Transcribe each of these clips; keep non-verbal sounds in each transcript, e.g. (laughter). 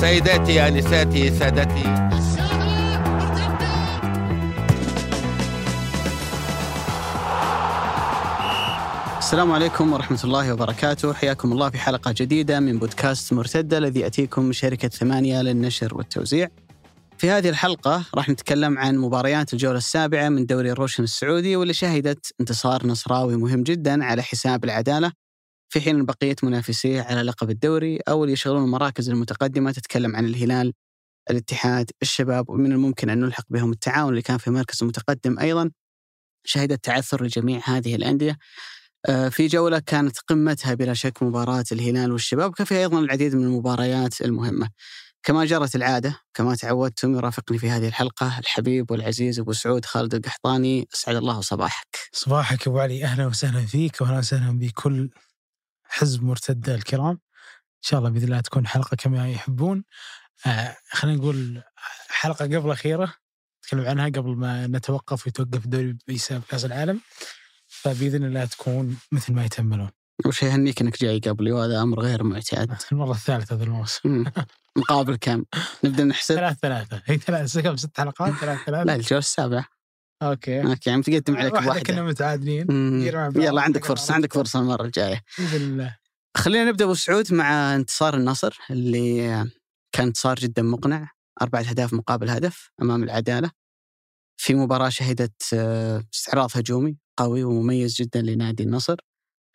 سيداتي انساتي سادتي. السلام عليكم ورحمة الله وبركاته. حياكم الله في حلقة جديدة من بودكاست مرتدة الذي يأتيكم من شركة ثمانية للنشر والتوزيع. في هذه الحلقة راح نتكلم عن مباريات الجولة السابعة من دوري الروشن السعودي واللي شهدت انتصار نصراوي مهم جدا على حساب العدالة في حين بقية منافسيه على لقب الدوري أو اللي يشغلون المراكز المتقدمة تتكلم عن الهلال الاتحاد الشباب ومن الممكن أن نلحق بهم التعاون اللي كان في مركز متقدم أيضا شهدت تعثر لجميع هذه الأندية. آه، في جولة كانت قمتها بلا شك مباراة الهلال والشباب كان فيها أيضا العديد من المباريات المهمة. كما جرت العادة كما تعودتم يرافقني في هذه الحلقة الحبيب والعزيز أبو سعود خالد القحطاني أسعد الله صباحك. صباحك أبو علي أهلا وسهلا فيك وأهلا وسهلا بكل حزب مرتدة الكرام. إن شاء الله بإذن الله تكون حلقة كما يحبون. آه خلينا نقول حلقة قبل أخيرة نتكلم عنها قبل ما نتوقف ويتوقف الدوري بسبب كأس العالم. فبإذن الله تكون مثل ما يتملون وش يهنيك إنك جاي قبلي؟ وهذا أمر غير معتاد. المرة الثالثة هذا الموسم. مقابل كم؟ نبدأ نحسب؟ ثلاث ثلاثة. هي ثلاث كم ست حلقات ثلاث ثلاثة. لا الجوله السابعة okay. okay يعني تقدم عليك بواحدة كنا متعادلين. بعض. يلا عندك فرصة عندك فرصة المرة الجاية. بإذن الله. خلينا نبدأ أبو سعود مع انتصار النصر اللي كان انتصار جدا مقنع. أربعة أهداف مقابل هدف أمام العدالة. في مباراة شهدت آه، استعراض هجومي قوي ومميز جدا لنادي النصر.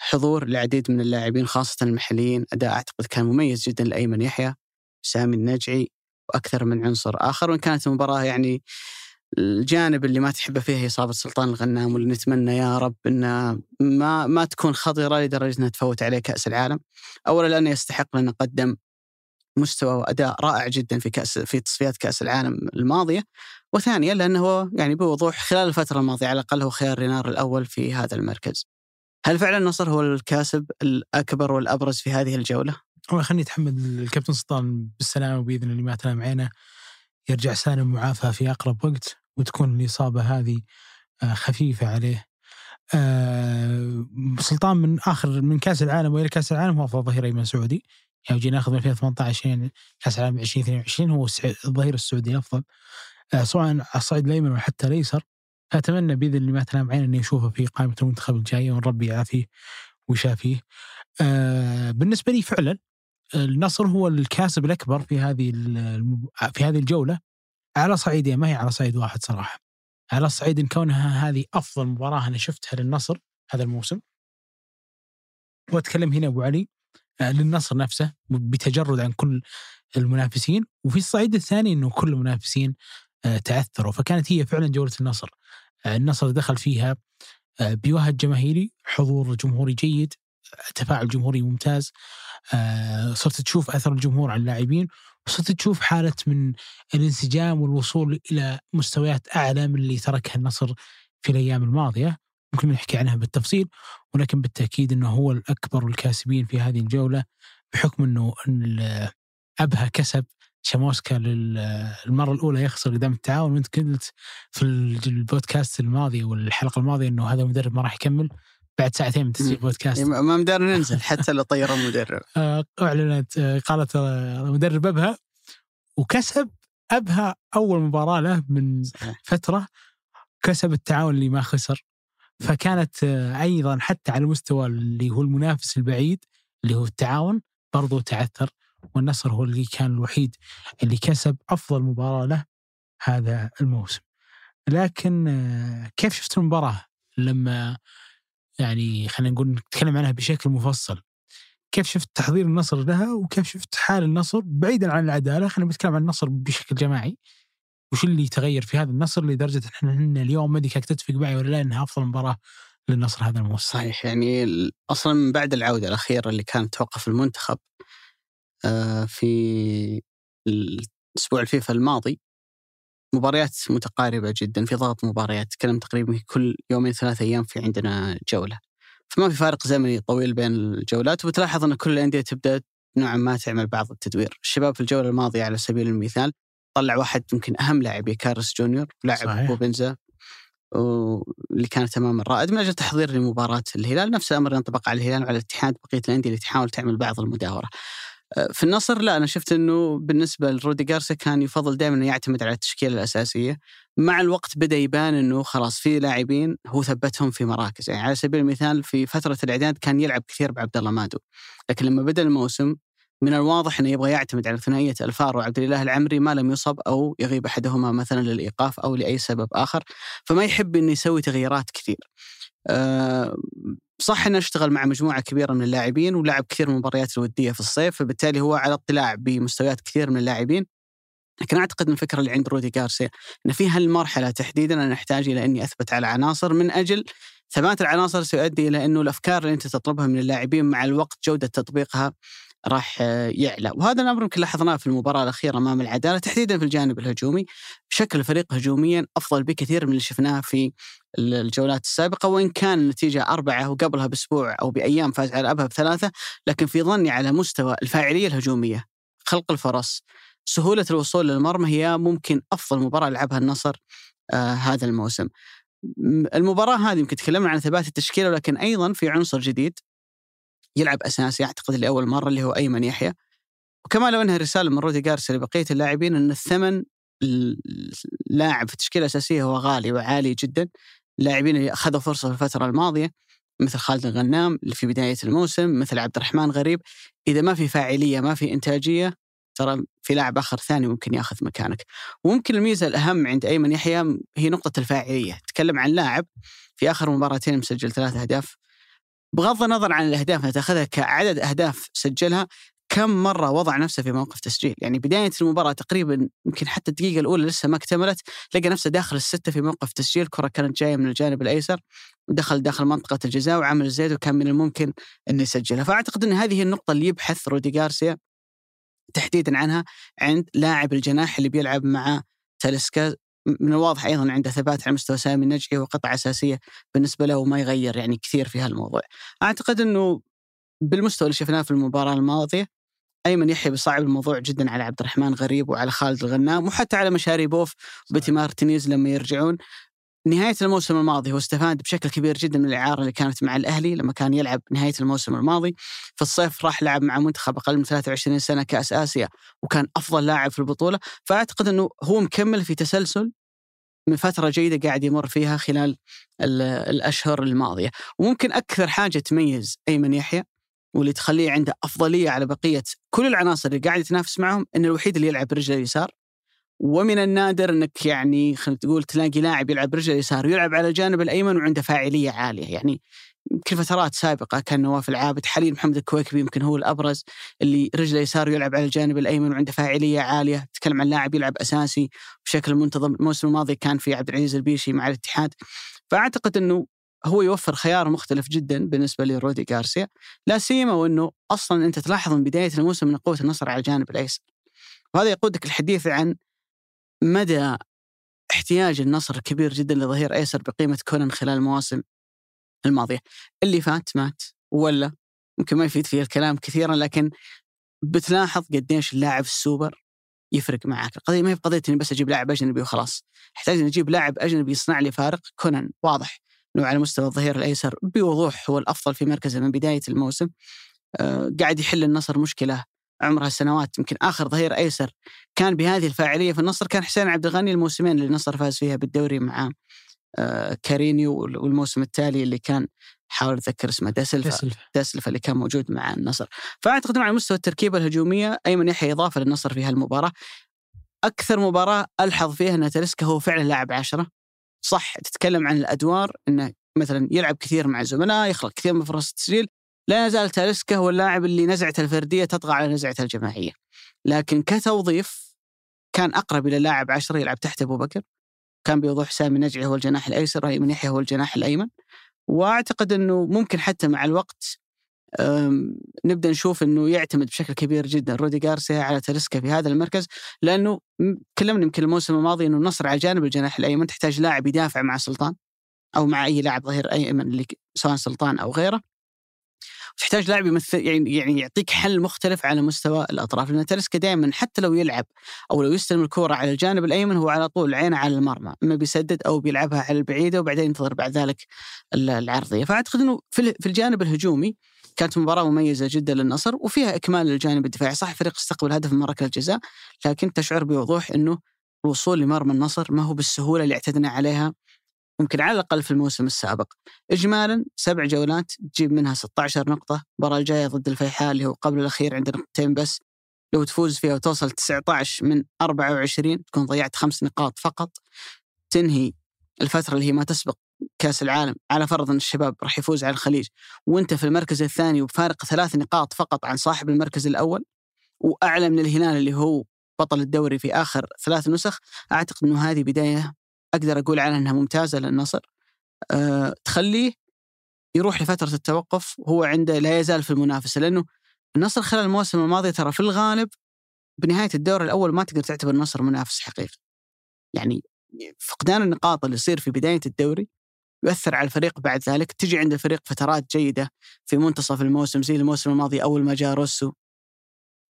حضور العديد من اللاعبين خاصة المحليين. أداء أعتقد كان مميز جدا لأيمن يحيى سامي النجعي وأكثر من عنصر آخر. وإن كانت المباراة يعني الجانب اللي ما تحبه فيها هي إصابة سلطان الغنام واللي نتمنى يا رب أنها ما ما تكون خطرة لدرجة أنها تفوت عليه كأس العالم أولا لأنه يستحق لأنه قدم مستوى وأداء رائع جدا في كأس في تصفيات كأس العالم الماضية وثانيا لأنه هو يعني بوضوح خلال الفترة الماضية على الأقل هو خيار رينار الأول في هذا المركز. هل فعلا النصر هو الكاسب الأكبر والأبرز في هذه الجولة؟ الله خليني اتحمد الكابتن سلطان بالسلامة باذن الله ما تنام عينه يرجع سالم معافى في أقرب وقت وتكون الإصابة هذه آه، خفيفة عليه. آه، سلطان من آخر من كأس العالم وإلى كأس العالم هو أفضل ظهير أيمن سعودي يعني جينا ناخذ من 2018 يعني كأس العالم 2022 هو الظهير السعودي الأفضل آه، سواء على الصعيد الأيمن أو حتى الأيسر أتمنى بإذن الله ما تنام عين اني اشوفه في قائمة المنتخب الجايه وان ربي يعافيه ويشافيه. بالنسبة لي فعلا النصر هو الكاسب الأكبر في هذه في هذه الجولة على صعيدين ما هي على صعيد واحد صراحة. على الصعيد إن كونها هذه أفضل مباراة أنا شفتها للنصر هذا الموسم. وأتكلم هنا أبو علي آه، للنصر نفسه بتجرد عن كل المنافسين وفي الصعيد الثاني إنه كل المنافسين آه، تعثروا فكانت هي فعلا جولة النصر آه، النصر دخل فيها بوهج جماهيري حضور جمهوري جيد تفاعل جمهوري ممتاز صرت تشوف أثر الجمهور على اللاعبين وصرت تشوف حالة من الانسجام والوصول إلى مستويات أعلى من اللي تركها النصر في الأيام الماضية. ممكن نحكي عنها بالتفصيل ولكن بالتأكيد إنه هو الأكبر الكاسبين في هذه الجولة بحكم إنه ال- أبها كسب شاموسكا للمره الأولى يخسر قدام التعاون. وأنت قلت في البودكاست الماضي والحلقة الماضية إنه هذا المدرب ما راح يكمل. بعد ساعتين من تسجيل مم. البودكاست ما مدار ننزل حتى لو طير المدرب. (laughs) آه، أعلنت آه، قالت مدرب أبها وكسب أبها أول مباراة له من صحيح. فترة كسب التعاون اللي ما خسر فكانت آه، أيضا حتى على المستوى اللي هو المنافس البعيد اللي هو التعاون برضو تعثر والنصر هو اللي كان الوحيد اللي كسب أفضل مباراة له هذا الموسم لكن كيف شفت المباراة لما يعني خلينا نقول نتكلم عنها بشكل مفصل. كيف شفت تحضير النصر لها وكيف شفت حال النصر بعيدا عن العدالة؟ خلينا نتكلم عن النصر بشكل جماعي. وش اللي تغير في هذا النصر لدرجة إن إحنا اليوم ما أدري تتفق معي ولا لا إنها أفضل مباراة للنصر هذا الموسم. صحيح يعني أصلا من بعد العودة الأخيرة اللي كانت توقف المنتخب آه، في الأسبوع الفيفا الماضي مباريات متقاربة جدا في ضغط مباريات تكلم تقريبا كل يومين ثلاثة أيام في عندنا جولة فما في فارق زمني طويل بين الجولات وبتلاحظ إن كل الأندية تبدأ نوعا ما تعمل بعض التدوير الشباب في الجولة الماضية على سبيل المثال طلع واحد يمكن أهم لاعبي كارس جونيور لاعب. بوبنزا واللي كانت امام الرائد من أجل تحضير لمباراة الهلال نفس الامر ينطبق على الهلال وعلى الاتحاد بقية الأندية اللي تحاول تعمل بعض المداورة. في النصر لا أنا شفت إنه بالنسبة لرودي جارسيا كان يفضل دائما إنه يعتمد على التشكيلة الأساسية. مع الوقت بدأ يبان إنه خلاص في لاعبين هو ثبتهم في مراكز. يعني على سبيل المثال في فترة الإعداد كان يلعب كثير بعبد الله مادو. لكن لما بدأ الموسم من الواضح إنه يبغى يعتمد على ثنائية ألفار وعبد الاله العمري ما لم يصب أو يغيب أحدهما مثلا للإيقاف أو لأي سبب آخر. فما يحب إنه يسوي تغييرات كثير. أه صح إنه اشتغل مع مجموعة كبيرة من اللاعبين ولعب كثير من المباريات الودية في الصيف فبالتالي هو على اطلاع بمستويات كثير من اللاعبين. لكن أعتقد إن الفكرة اللي عند رودي جارسيا إن في هالمرحلة تحديدا أنا أحتاج إلى إني أثبت على عناصر من أجل ثبات العناصر سيؤدي إلى إنه الأفكار اللي أنت تطلبها من اللاعبين مع الوقت جودة تطبيقها راح يعلى وهذا الأمر يمكن لاحظناه في المباراة الأخيرة أمام العدالة تحديدا في الجانب الهجومي شكل الفريق هجوميا أفضل بكثير من اللي شفناه في الجولات السابقة وإن كان النتيجة أربعة وقبلها بأسبوع أو بأيام فاز على أبها بثلاثة لكن في ظني على مستوى الفاعلية الهجومية خلق الفرص سهولة الوصول للمرمى هي ممكن أفضل مباراة لعبها النصر آه هذا الموسم. المباراة هذه يمكن تكلمنا عن ثبات التشكيلة ولكن أيضا في عنصر جديد يلعب أساسي أعتقد لأول مرة اللي هو أيمن يحيى. وكما لو إنها رسالة من رودي جارسيا لبقية اللاعبين إن الثمن اللاعب في التشكيله الاساسيه هو غالي وعالي جدا. اللاعبين اللي أخذوا فرصة في الفترة الماضية مثل خالد الغنام اللي في بداية الموسم مثل عبد الرحمن غريب. إذا ما في فاعلية ما في إنتاجية ترى في لاعب آخر ثاني ممكن يأخذ مكانك. وممكن الميزة الأهم عند أيمن يحيى هي نقطة الفاعلية. تكلم عن لاعب في آخر مباراتين مسجل ثلاث أهداف بغض النظر عن الأهداف تاخذها كعدد أهداف سجلها كم مرة وضع نفسه في موقف تسجيل؟ يعني بداية المباراة تقريبا يمكن حتى الدقيقة الأولى لسه ما اكتملت لقى نفسه داخل الستة في موقف تسجيل كرة كانت جاية من الجانب الأيسر ودخل داخل منطقة الجزاء وعمل الزيد وكان من الممكن إنه يسجلها. فأعتقد إن هذه النقطة اللي يبحث رودي غارسيا تحديدا عنها عند لاعب الجناح اللي بيلعب مع تاليسكا من الواضح أيضا عنده ثبات على مستوى سامي النجعي وقطعه أساسية بالنسبة له وما يغير يعني كثير في هالموضوع. أعتقد إنه بالمستوى اللي شفناه في المباراة الماضية أيمن يحيى بيصعب الموضوع جدا على عبد الرحمن غريب وعلى خالد الغنام وحتى على مشاري بوف وبيتي مارتينيز لما يرجعون نهاية الموسم الماضي هو استفاد بشكل كبير جدا من الإعارة اللي كانت مع الأهلي لما كان يلعب نهاية الموسم الماضي. في الصيف راح لعب مع منتخب أقل من 23 سنة كأس آسيا وكان أفضل لاعب في البطولة. فأعتقد أنه هو مكمل في تسلسل من فترة جيدة قاعد يمر فيها خلال الأشهر الماضية. وممكن أكثر حاجة تميز أيمن يحيى واللي تخليه عنده أفضلية على بقية كل العناصر اللي قاعد يتنافس معهم إنه الوحيد اللي يلعب برجله اليسار. ومن النادر إنك يعني خلينا تقول تلاقي لاعب يلعب برجله اليسار ويلعب على الجانب الأيمن وعنده فاعلية عالية. يعني يمكن فترات سابقة كان نواف العابد حاليا محمد الكويكبي يمكن هو الأبرز اللي رجله يسار يلعب على الجانب الأيمن وعنده فاعلية عالية. تكلم عن لاعب يلعب أساسي بشكل منتظم. الموسم الماضي كان في عبد العزيز البيشي مع الاتحاد. فأعتقد إنه هو يوفر خيار مختلف جدا بالنسبة لرودي غارسيا. لا سيما وإنه أصلا أنت تلاحظ من بداية الموسم من قوة النصر على الجانب الأيسر. وهذا يقودك الحديث عن مدى احتياج النصر كبير جدا لظهير أيسر بقيمة كونان خلال المواسم الماضية؟ اللي فات مات ولا ممكن ما يفيد فيه الكلام كثيرا لكن بتلاحظ قديش اللاعب السوبر يفرق معك. القضية ما هي بقضية إني بس أجيب لاعب أجنبي وخلاص. أحتاج إني أجيب لاعب أجنبي يصنع لي فارق. كونان واضح إنه على مستوى الظهير الأيسر بوضوح هو الأفضل في مركزه من بداية الموسم. أه قاعد يحل النصر مشكلة عمرها سنوات يمكن آخر ظهير أيسر كان بهذه الفاعلية في النصر كان حسين عبد الغني الموسمين اللي النصر فاز فيها بالدوري مع آه كارينيو والموسم التالي اللي كان حاول أتذكر اسمه داسلفا داسلفا اللي كان موجود مع النصر. فأعتقد على مستوى التركيبة الهجومية أيمن يحيى إضافة للنصر في هالمباراة. أكثر مباراة ألحظ فيها ان تلسكا هو فعلا لاعب عشرة. صح تتكلم عن الأدوار إنه مثلا يلعب كثير مع الزملاء يخلق كثير من فرص التسجيل لا يزال تاليسكا هو اللاعب اللي نزعته الفردية تطغى على نزعته الجماعية. لكن كتوظيف كان أقرب إلى لاعب عشرة يلعب تحت أبو بكر. كان بوضوح سامي نجعي هو الجناح الأيسر وايمن يحيى هو الجناح الأيمن. وأعتقد إنه ممكن حتى مع الوقت نبدأ نشوف إنه يعتمد بشكل كبير جدا رودي غارسيا على تريسكا في هذا المركز. لأنه تكلمنا يمكن الموسم الماضي إنه النصر على جانب الجناح الأيمن تحتاج لاعب يدافع مع سلطان أو مع أي لاعب ظهير أيمن اللي سواء سلطان أو غيره. تحتاج لاعب يمثل يعني يعني يعطيك حل مختلف على مستوى الأطراف. لأن تلسكا دائما حتى لو يلعب أو لو يستلم الكوره على الجانب الأيمن هو على طول عينه على المرمى. أما بيسدد أو بيلعبها على البعيدة وبعدين ينتظر بعد ذلك العرضية. فأعتقد إنه في الجانب الهجومي كانت مباراة مميزة جدا للنصر وفيها إكمال للجانب الدفاعي. صح الفريق استقبل هدف من ركلة الجزاء لكن تشعر بوضوح أنه الوصول لمرمى النصر ما هو بالسهولة اللي اعتدنا عليها يمكن على الأقل في الموسم السابق. إجمالا سبع جولات تجيب منها 16 نقطة المباراة الجاية ضد الفيحاء اللي هو قبل الأخير عندنا نقطتين بس. لو تفوز فيها وتوصل 19 من 24 تكون ضيعت خمس نقاط فقط. تنهي الفترة اللي هي ما تسبق كأس العالم على فرض أن الشباب راح يفوز على الخليج. وأنت في المركز الثاني وبفارق ثلاث نقاط فقط عن صاحب المركز الأول وأعلى من الهلال اللي هو بطل الدوري في آخر ثلاث نسخ أعتقد أنه هذه بداية أقدر أقول عنها أنها ممتازة للنصر. أه تخليه يروح لفترة التوقف وهو عنده لا يزال في المنافسة لأنه النصر خلال الموسم الماضي ترى في الغالب بنهاية الدور الأول ما تقدر تعتبر النصر منافس حقيقي. يعني فقدان النقاط اللي يصير في بداية الدوري يؤثر على الفريق بعد ذلك. تجي عند الفريق فترات جيدة في منتصف الموسم زي الموسم الماضي أول ما جاء روسو.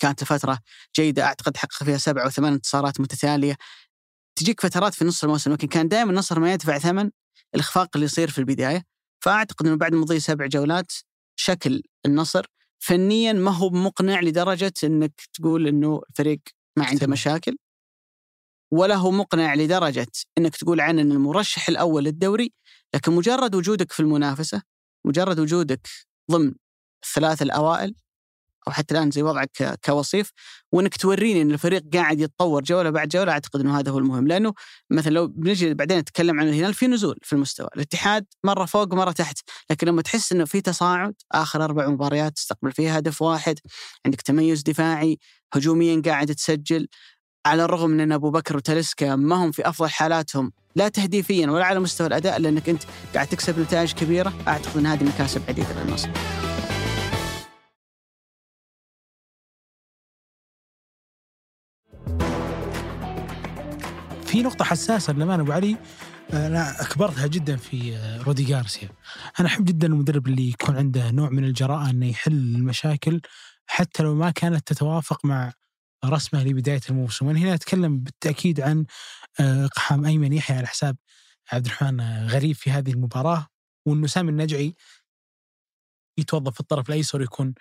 كانت فترة جيدة أعتقد حقق فيها سبع أو ثمان انتصارات متتالية. تجيك فترات في نص الموسم لكن كان دائما النصر ما يدفع ثمن الإخفاق اللي يصير في البداية. فأعتقد أنه بعد مضي سبع جولات شكل النصر فنيا ما هو مقنع لدرجة أنك تقول أنه الفريق ما عنده مشاكل ولا هو مقنع لدرجة أنك تقول عنه أن المرشح الأول للدوري لكن مجرد وجودك في المنافسة مجرد وجودك ضمن الثلاث الأوائل أو حتى الآن زي وضعك كوصيف وإنك توريني إن الفريق قاعد يتطور جولة بعد جولة أعتقد إنه هذا هو المهم. لأنه مثلا لو بنجي بعدين نتكلم عن الهلال في نزول في المستوى، الاتحاد مرة فوق مرة تحت، لكن لما تحس إنه في تصاعد آخر أربع مباريات تستقبل فيها هدف واحد، عندك تميز دفاعي، هجوميا قاعد تسجل، على الرغم من إن أبو بكر وتلسكا ما هم في أفضل حالاتهم لا تهديفيا ولا على مستوى الأداء لأنك أنت قاعد تكسب نتائج كبيرة أعتقد إن هذه مكاسب عديدة للنصر. في نقطة حساسة للأمانة أبو علي. أنا أكبرتها جدا في رودي جارسيا أنا أحب جدا المدرب اللي يكون عنده نوع من الجراءة أنه يحل المشاكل حتى لو ما كانت تتوافق مع رسمه لبداية الموسم. وأنا هنا أتكلم بالتأكيد عن إقحام أيمن يحيى على حساب عبد الرحمن غريب في هذه المباراة. وأنه سامي النجعي يتوظف في الطرف الأيسر ويكون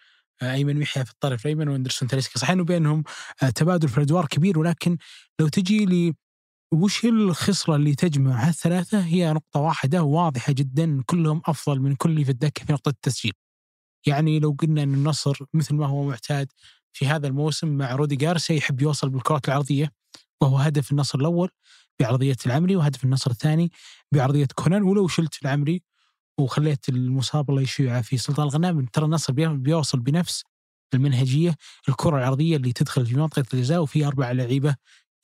أيمن يحيى في الطرف الأيمن وأندرسون تاليسكا. صحيح إنه بينهم تبادل في الأدوار كبير ولكن لو تجي وش الخصلة اللي تجمع هالثلاثة؟ هي نقطة واحدة واضحة جدا كلهم أفضل من كل في الدكة في نقطة التسجيل. يعني لو قلنا أن النصر مثل ما هو معتاد في هذا الموسم مع رودي جارسيا يحب يوصل بالكرات العرضية وهو هدف النصر الأول بعرضية العمري وهدف النصر الثاني بعرضية كونان. ولو شلت العمري وخليت المصاب الله يشفيه في سلطان الغنام ترى النصر بيوصل بنفس المنهجية الكرة العرضية اللي تدخل في منطقة الجزاء وفي أربع لعيبة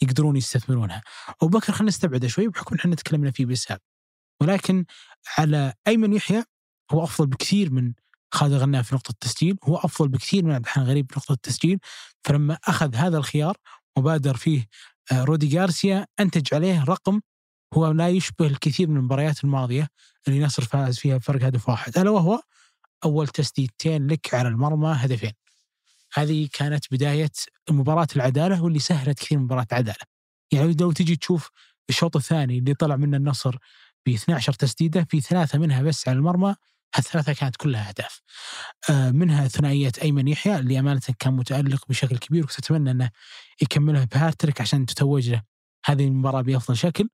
يقدرون يستثمرونها. أبو بكر خلينا نستبعده شوي بحكم إحنا تكلمنا فيه بإسهاب ولكن على أيمن يحيى هو أفضل بكثير من خالد غنام في نقطة التسجيل. هو أفضل بكثير من عبد الحان غريب في نقطة التسجيل. فلما أخذ هذا الخيار وبادر فيه آه، رودي جارسيا أنتج عليه رقم هو لا يشبه الكثير من المباريات الماضية اللي نصر فاز فيها فرق هدف واحد. ألا وهو أول تسديدتين لك على المرمى هدفين. هذه كانت بداية مباراة العدالة واللي سهلت كثير مباراة العدالة. يعني لو تجي تشوف الشوط الثاني اللي طلع منه النصر ب 12 تسديدة في ثلاثة منها بس على المرمى الثلاثة كانت كلها أهداف. آه، منها ثنائية أيمن يحيى اللي أمانة كان متألق بشكل كبير وكنت أنه يكملها بهاتريك عشان تتوج له هذه المباراة بأفضل شكل.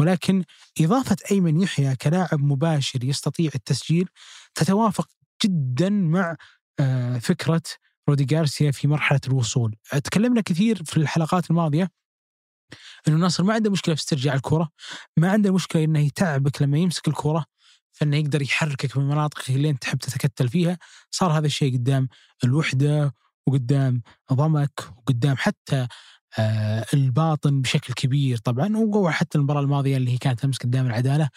ولكن إضافة أيمن يحيى كلاعب مباشر يستطيع التسجيل تتوافق جدا مع آه، فكرة رودي جارسيا في مرحلة الوصول. تكلمنا كثير في الحلقات الماضية إنه النصر ما عنده مشكلة في استرجاع الكرة ما عنده مشكلة إنه يتعبك لما يمسك الكرة فإنه يقدر يحركك من مناطق اللي أنت تحب تتكتل فيها. صار هذا الشيء قدام الوحدة وقدام ضمك وقدام حتى الباطن بشكل كبير طبعا. وهو حتى المباراة الماضية اللي هي كانت امس قدام العدالة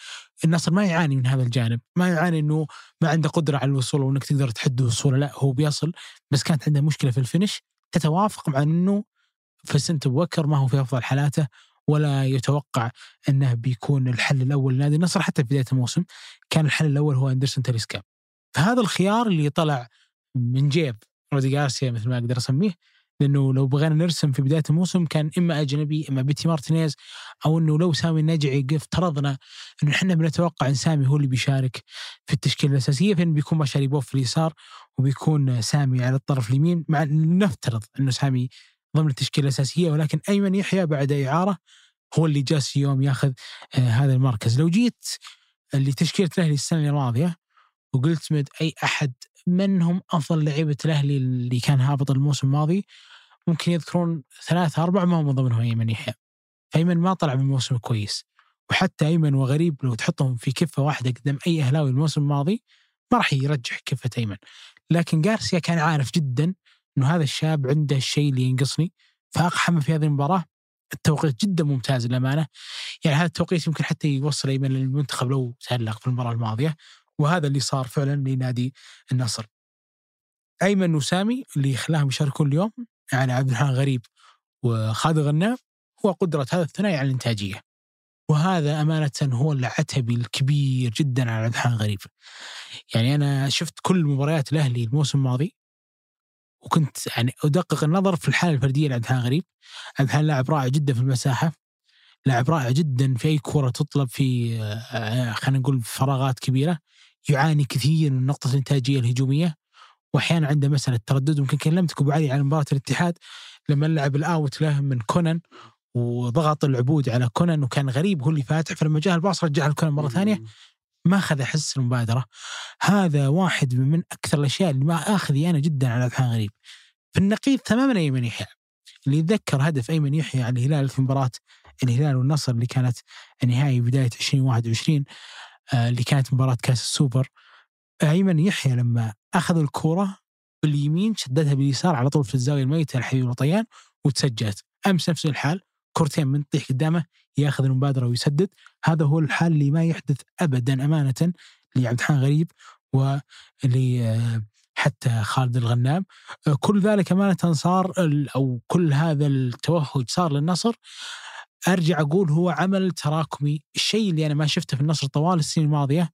النصر ما يعاني من هذا الجانب. ما يعاني إنه ما عنده قدرة على الوصول وانك تقدر تحد وصوله لا هو بيصل. بس كانت عنده مشكلة في الفينش. تتوافق مع إنه فنسنت أبو بكر ما هو في أفضل حالاته ولا يتوقع إنه بيكون الحل الأول لنادي النصر حتى في بداية الموسم. كان الحل الأول هو أندرسون تاليسكا فهذا الخيار اللي طلع من جيب رودي جارسيا مثل ما أقدر أسميه لأنه لو بغينا نرسم في بداية الموسم كان إما أجنبي إما بيتي مارتينيز أو إنه لو سامي النجعي افترضنا إنه إحنا بنتوقع إن سامي هو اللي بيشارك في التشكيلة الأساسية. فين بيكون بشاري بوف في اليسار وبيكون سامي على الطرف اليمين مع نفترض إنه سامي ضمن التشكيلة الأساسية ولكن أيمن يحيى بعد إعارة هو اللي جالس اليوم ياخذ آه هذا المركز. لو جيت لتشكيلة الأهلي السنة الماضية وقلت مد أي أحد من هم أفضل لعيبة الأهلي اللي كان هابط الموسم الماضي ممكن يذكرون ثلاثة أربعة ما من ضمنهم أيمن يحيى. فأيمن ما طلع من موسم كويس وحتى أيمن وغريب لو تحطهم في كفة واحدة قدام أي أهلاوي الموسم الماضي ما راح يرجح كفة أيمن. لكن جارسيا كان عارف جدا أنه هذا الشاب عنده الشيء اللي ينقصني فأقحم في هذه المباراة. التوقيت جدا ممتاز للأمانة. يعني هذا التوقيت يمكن حتى يوصل أيمن للمنتخب لو تألق في المباراة الماضية. وهذا اللي صار فعلا لنادي النصر. أيمن وسامي اللي خلاهم يشاركون اليوم يعني عبد الرحمن غريب وخالد غنام هو قدرة هذا الثنائي على الإنتاجية. وهذا أمانة هو العتبي الكبير جدا على عبد الرحمن غريب. يعني أنا شفت كل مباريات الأهلي الموسم الماضي وكنت يعني أدقق النظر في الحالة الفردية لعبد الرحمن غريب. عبد الرحمن لاعب رائع جدا في المساحة لاعب رائع جدا في أي كرة تطلب في آه، خلينا نقول فراغات كبيرة. يعاني كثير من نقطة الإنتاجية الهجومية. وأحيانا عنده مسألة تردد ممكن كلمتك أبو علي عن مباراة الاتحاد لما لعب الأوت له من كونان وضغط العبود على كونان وكان غريب هو اللي فاتح فلما جاء الباص رجعها لكونان مرة ثانية. ما أخذ أحس المبادرة. هذا واحد من أكثر الأشياء اللي ما آخذي أنا جدا على عبد غريب. في النقيض تماما أيمن يحيى. اللي يتذكر هدف أيمن يحيى على الهلال في مباراة الهلال والنصر اللي كانت نهائي بداية 2021 آه، اللي كانت مباراة كاس السوبر. أيمن يحيى لما أخذ الكرة باليمين شدتها باليسار على طول في الزاوية الميتة لحبيب الطيان وتسجلت. أمس نفس الحال كرتين من تطيح قدامه ياخذ المبادرة ويسدد. هذا هو الحال اللي ما يحدث أبدا أمانة لعبد الحان غريب ولي آه، حتى خالد الغنام. آه، كل ذلك أمانة صار أو كل هذا التوهج صار للنصر. أرجع أقول هو عمل تراكمي، الشيء اللي أنا ما شفته في النصر طوال السنين الماضية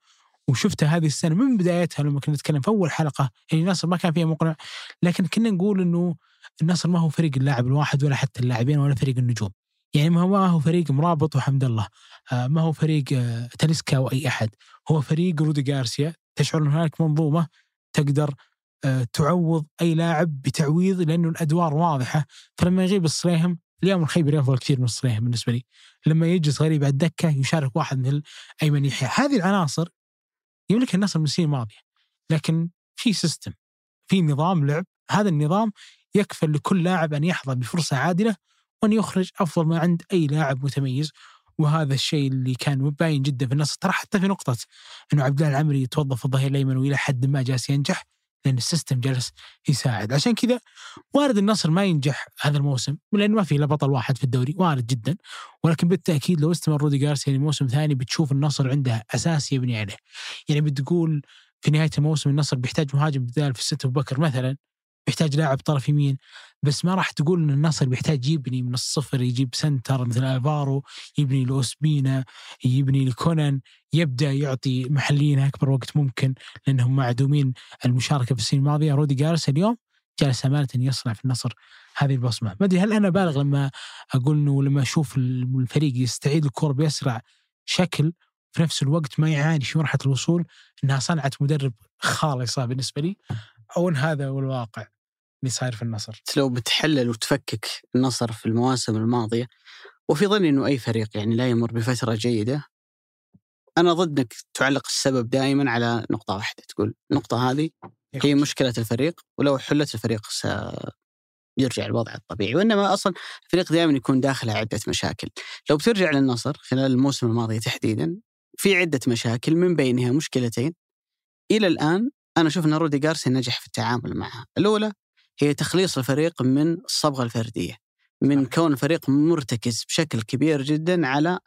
وشفته هذه السنة من بدايتها لما كنا نتكلم في أول حلقة يعني النصر ما كان فيها مقنع لكن كنا نقول إنه النصر ما هو فريق اللاعب الواحد ولا حتى اللاعبين ولا فريق النجوم. يعني ما هو فريق مرابط وحمد الله آه، ما هو فريق آه، تاليسكا أو اي أحد هو فريق رودي جارسيا تشعر إن هناك منظومة تقدر آه، تعوض أي لاعب بتعويض لأنه الأدوار واضحة فلما يغيب الصريهم اليوم الخيبري افضل كثير من الصريح بالنسبة لي. لما يجلس غريب على الدكه يشارك واحد مثل ايمن يحيى. هذه العناصر يملكها النصر من السنين الماضية لكن في system في نظام لعب. هذا النظام يكفل لكل لاعب أن يحظى بفرصة عادلة وأن يخرج أفضل ما عند أي لاعب متميز. وهذا الشيء اللي كان باين جدا في النصر ترى حتى في نقطة إنه عبد الله العمري يتوظف في الظهير الأيمن وإلى حد ما جالس ينجح. لأن ال system جالس يساعد. عشان كذا وارد النصر ما ينجح هذا الموسم لأن ما في إلا بطل واحد في الدوري وارد جدا. ولكن بالتأكيد لو استمر رودي جارسيا لموسم ثاني بتشوف النصر عنده أساس يبني عليه. يعني بتقول في نهاية الموسم النصر بيحتاج مهاجم بدال في ست بكر مثلا. بيحتاج لاعب طرف يمين. بس ما راح تقول إن النصر بيحتاج يبني من الصفر يجيب سنتر مثل ألفارو يبني لأوسبينا يبني لكونان يبدأ يعطي محليين أكبر وقت ممكن لأنهم معدومين المشاركة في السنين الماضية. رودي جارس اليوم جالس أمانة يصنع في النصر هذه البصمة، ما أدري هل أنا بالغ لما أقول إنه لما أشوف الفريق يستعيد الكره بأسرع شكل في نفس الوقت ما يعاني في مرحله الوصول. إنها صنعت مدرب خالصة بالنسبة لي. أو إن هذا هو الواقع. اللي صاير في النصر لو بتحلل وتفكك النصر في المواسم الماضية وفي ظني إنه أي فريق يعني لا يمر بفترة جيدة أنا ضد إنك تعلق السبب دائما على نقطة واحدة تقول النقطة هذه هي مشكلة الفريق ولو حلت الفريق سيرجع الوضع الطبيعي وإنما أصلا الفريق دائما يكون داخله عدة مشاكل لو بترجع للنصر خلال الموسم الماضي تحديدا في عدة مشاكل من بينها مشكلتين إلى الآن أنا أشوف إن رودي جارسيا نجح في التعامل معها. الأولى هي تخليص الفريق من الصبغة الفردية من كون الفريق مرتكز بشكل كبير جدا على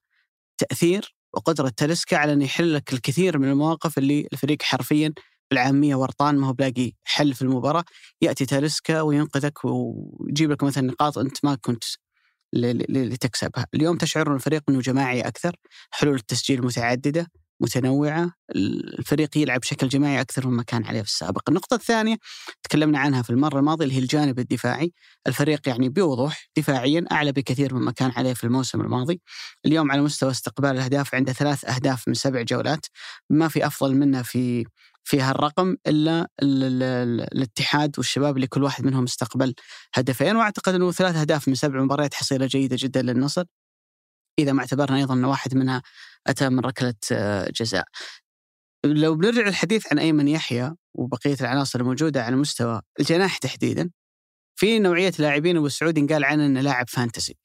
تأثير وقدرة تلسكا على انه يحل لك الكثير من المواقف اللي الفريق حرفيا بالعاميه ورطان ما هو بلاقي حل في المباراة. يأتي تاليسكا وينقذك ويجيب لك مثلا نقاط أنت ما كنت لتكسبها، اليوم تشعر إن الفريق إنه جماعي أكثر، حلول التسجيل متعددة، متنوعة الفريق يلعب بشكل جماعي أكثر مما كان عليه في السابق. النقطة الثانية تكلمنا عنها في المرة الماضية اللي هي الجانب الدفاعي، الفريق يعني بوضوح دفاعيا أعلى بكثير مما كان عليه في الموسم الماضي. اليوم على مستوى استقبال الأهداف عنده ثلاث أهداف من سبع جولات، ما في أفضل منه في في هالرقم إلا ال ال ال الاتحاد والشباب اللي كل واحد منهم استقبل هدفين وأعتقد إنه ثلاث أهداف من سبع مباريات حصيلة جيدة جدا للنصر إذا ما اعتبرنا أيضا إن واحد منها أتى من ركلة آه، جزاء. لو بنرجع للحديث عن أيمن يحيى وبقية العناصر الموجودة على مستوى الجناح تحديدا في نوعية لاعبين أبو سعود قال عنه إنه لاعب فانتسي.